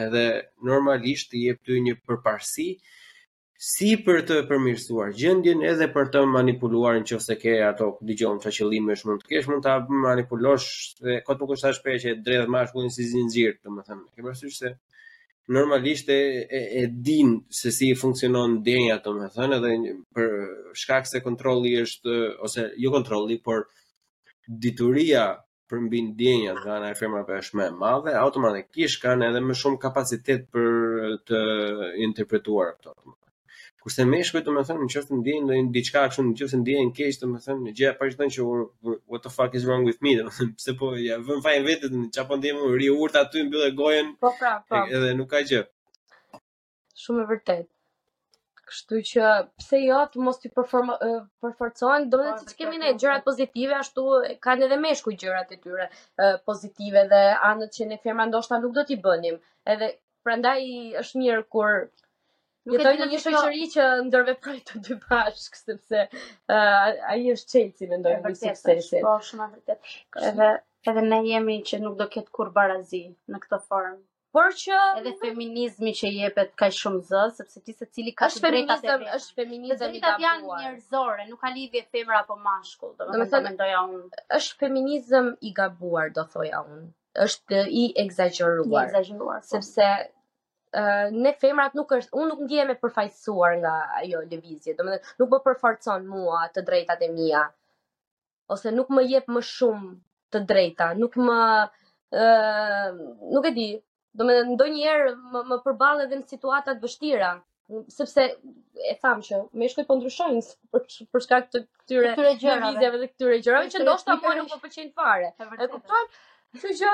edhe normalisht i jep ty një përparësi si për të përmirësuar gjendjen edhe për të manipuluar në qoftë se ke ato dëgjon çfarë qëllimesh mund të kesh mund ta manipulosh se kot nuk është as shprehje që dredh mashkullin si zinxhir domethënë ke parasysh se normalisht e e, e din se si funksionon ndjenja, domethënë edhe për shkak se kontrolli është ose jo kontrolli, por dituria përmbi ndjenjat nga ana e femrave është më e madhe, automatikisht kanë edhe më shumë kapacitet për të interpretuar këto, domethënë. Kurse meshkujt domethënë në qoftë se ndjejnë ndonjë diçka kështu në qoftë se ndjejnë keq domethënë gjëja e parë thonë që what the fuck is wrong with me domethënë pse po ja vën fajin vetë në çfarë po ndjej unë rri urtë aty mbylle gojën
po pra po
edhe nuk ka gjë
shumë e vërtetë kështu që pse jo të mos t'i performo përforcohen
domethënë
siç kemi ne gjërat pozitive ashtu kanë edhe meshkujt gjërat e tyre pozitive dhe anët që ne femrat ndoshta nuk do t'i bënim edhe Prandaj është mirë kur
jetojmë
në një
shoqëri kjo...
që ndërveprojnë të dy bashkë, sepse uh, ai është çelësi mendoj
unë i
suksesit.
Po, shumë e vërtetë. Edhe edhe ne e dimë që nuk do ketë kurrë barazi në këtë formë.
Por që
edhe feminizmi që jepet ka shumë zë, sepse ti secili ka të drejtat e veta.
Është
feminizëm, është
feminizëm i gabuar.
Të drejtat janë njerëzore, nuk ka lidhje femër apo mashkull, domethënë mendoj unë.
Është feminizëm i gabuar, do thoja unë. është i
ekzagjeruar.
I
ekzagjeruar. Po.
Sepse uh, ne femrat nuk është, unë nuk ndihem e përfaqësuar nga ajo lëvizje. Domethënë, nuk më përforcon mua të drejtat e mia ose nuk më jep më shumë të drejta, nuk më ë uh, nuk e di. Domethënë, ndonjëherë më, më përball edhe në situata të vështira. sepse e thamë që meshkujt po ndryshojnë për për shkak të këtyre lëvizjeve dhe këtyre gjërave që ndoshta mua nuk më pëlqejnë fare.
E
kupton? Kështu që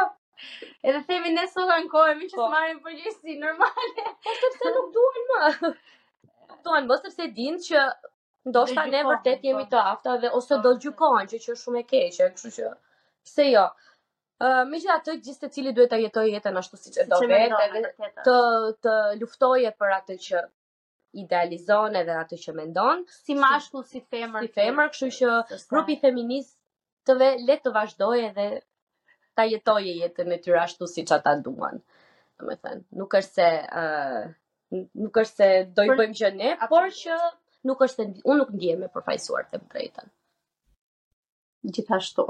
edhe themi ne sot ankohemi që
po.
s'marrin përgjegjësi normale, po
sepse nuk duan më. Kupton, mos sepse dinë që ndoshta ne vërtet jemi
po.
të afta dhe ose do gjykohen që është shumë e keqe, kështu që pse jo. Uh, megjithatë gjithsecili duhet ta jetojë jetën ashtu siç do vetë edhe të, të luftojë për atë që idealizon edhe atë që mendon
si mashkull si femër
si femër kështu që grupi feminist të le të vazhdojë edhe ta jetojë jetën e tyre ashtu siç ata duan. Domethënë, nuk është se ë uh, nuk është se do i bëjmë gjë ne, por që nuk është se unë nuk ndihem e përfaqësuar të them të drejtën.
gjithashtu.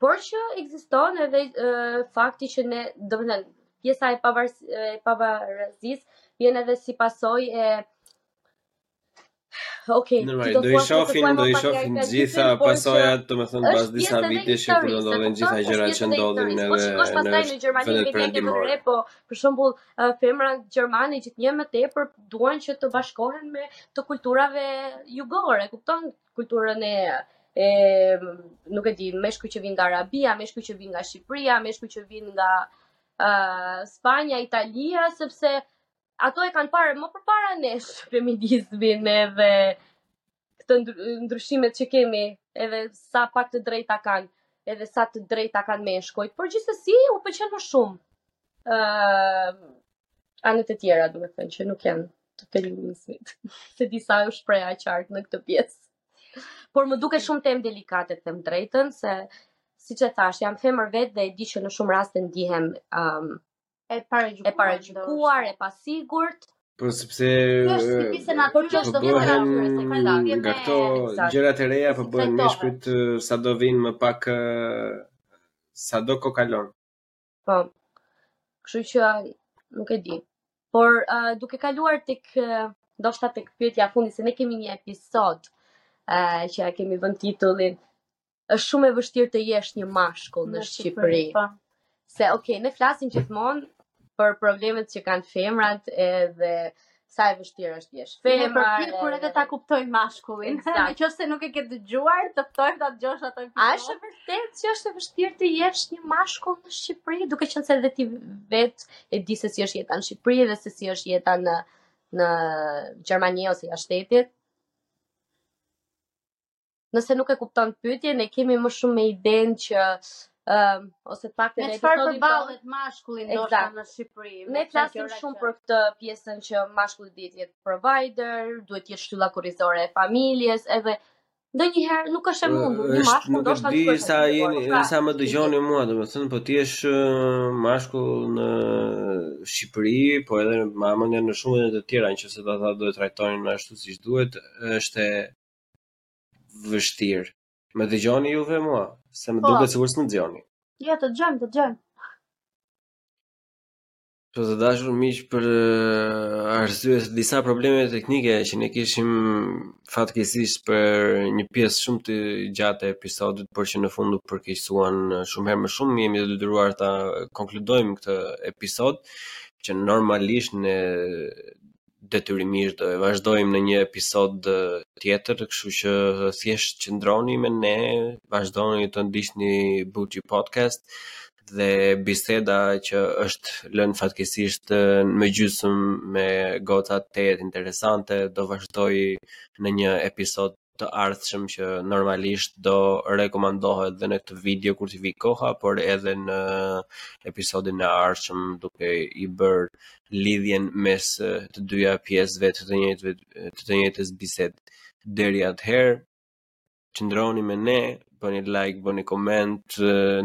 Por që ekziston edhe uh, fakti që ne, domethënë, pjesa e pavarësisë vjen edhe si pasojë e Okej, okay,
do i
shohim,
do i shohim gjitha pasojat, domethënë pas disa vitesh që do
ndodhin
gjitha gjërat që ndodhin
në në Gjermani me vite më re, po për shembull femrat gjermane gjithnjë më tepër duan që të bashkohen me të kulturave jugore, kupton? kulturën e e nuk e di, meshkuj që vijnë nga Arabia, meshkuj që vijnë nga Shqipëria, meshkuj që vijnë nga ë uh, Spanja, Italia, sepse ato e kanë parë më përpara nesh feminizmin edhe këto ndryshimet që kemi, edhe sa pak të drejta kanë, edhe sa të drejta kanë meshkujt, por gjithsesi u pëlqen më shumë. ë uh, anët e tjera, domethënë që nuk janë të feminizmit. S'e di sa u shpreha qartë në këtë pjesë. Por më duket shumë temë delikate të them drejtën se siç e thashë, jam femër vetë dhe e di që në shumë raste ndihem um,
e paragjykuar,
e pasigurt.
Po sepse po
kjo është
po
vetëm nga
këto gjërat e reja po bëhen meshkujt sa do vijnë më pak sa do kokalon.
Po. Kështu që nuk e di. Por uh, duke kaluar tek uh, ndoshta tek pyetja e fundit se ne kemi një episod uh, që e kemi vënë titullin është shumë e vështirë të jesh një mashkull në, në Shqipëri.
Shqipëri po.
Se okay, ne flasim gjithmonë për problemet që kanë femrat edhe sa e vështirë është të jesh femër.
Ne
u
përpoqëm edhe ta kuptojmë mashkullin.
Në
qoftë se nuk e ke dëgjuar, të ftojmë ta dëgjosh atë episod.
A është vërtet që është e vështirë të jesh një mashkull në Shqipëri, duke qenë se edhe ti vetë e di se si është jeta në Shqipëri dhe se si është jeta në në Gjermani ose jashtë shtetit? nëse nuk e kupton pyetjen, ne kemi më shumë me idenë që um, ose të paktën
me çfarë përballet mashkulli ndoshta në Shqipëri.
Ne flasim shumë për këtë pjesën që mashkulli duhet të jetë provider, duhet të jetë shtylla kurrizore e familjes, edhe ndonjëherë nuk është e mundur një mashkull ndoshta nuk është.
Sa jeni,
pra,
sa më dëgjoni mua, domethënë po të jesh mashkull në Shqipëri, po edhe ma merr mendja në shumë vende të tjera, në qoftë se do të të trajtojnë ashtu siç duhet, është vështirë. Më dëgjoni ju mua, se më
po
duket sikur s'më dëgjoni.
Jo, të dëgjojmë, të dëgjojmë.
Po të dashur miq për uh, arsye të disa probleme teknike që ne kishim fatkeqësisht për një pjesë shumë të gjatë të episodit, por që në fund u përkeqësuan uh, shumë herë më shumë, jemi të detyruar ta konkludojmë këtë episod që normalisht ne detyrimisht do e vazhdojmë në një episod tjetër, kështu që thjesht qëndroni me ne, vazhdoni të ndiqni Buçi Podcast dhe biseda që është lënë fatkeqësisht në gjysmë me goca tepër interesante do vazhdojë në një episod të ardhshëm që normalisht do rekomandohet dhe në këtë video kur t'i vijë koha, por edhe në episodin e ardhshëm duke i bërë lidhjen mes të dyja pjesëve të të njëjtës të të njëjtës bisedë. Deri atëherë, qëndroni me ne, bëni like, bëni koment,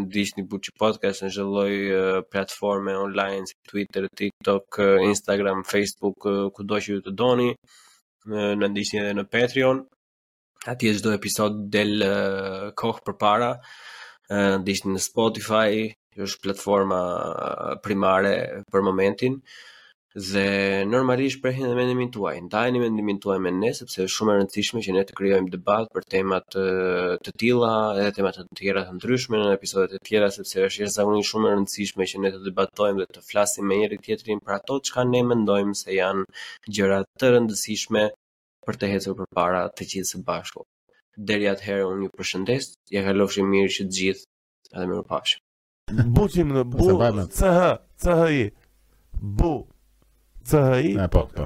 ndiqni Buçi Podcast në çdo lloj platforme online si Twitter, TikTok, Instagram, Facebook, kudo që ju të doni. na ndiqni edhe në Patreon. Atje çdo episod del uh, kohë përpara. Uh, ndiqni në Spotify, është platforma primare për momentin. Dhe normalisht shprehni dhe mendimin tuaj. Ndajeni mendimin tuaj me ne sepse është shumë e rëndësishme që ne të krijojmë debat për tema të tilla, edhe tema të tjera të ndryshme në episodet e tjera sepse është jashtëzakonisht shumë e rëndësishme që ne të debatojmë dhe të të flasim me njëri-tjetrin për ato çka ne mendojmë se janë gjëra të rëndësishme për të ecur përpara të gjithë së bashku. Deri atëherë unë ju përshëndes, ja kalofshi mirë që të gjithë dhe mirupafshim.
Buçim në bu CH CHI bu CHI.
Po, po.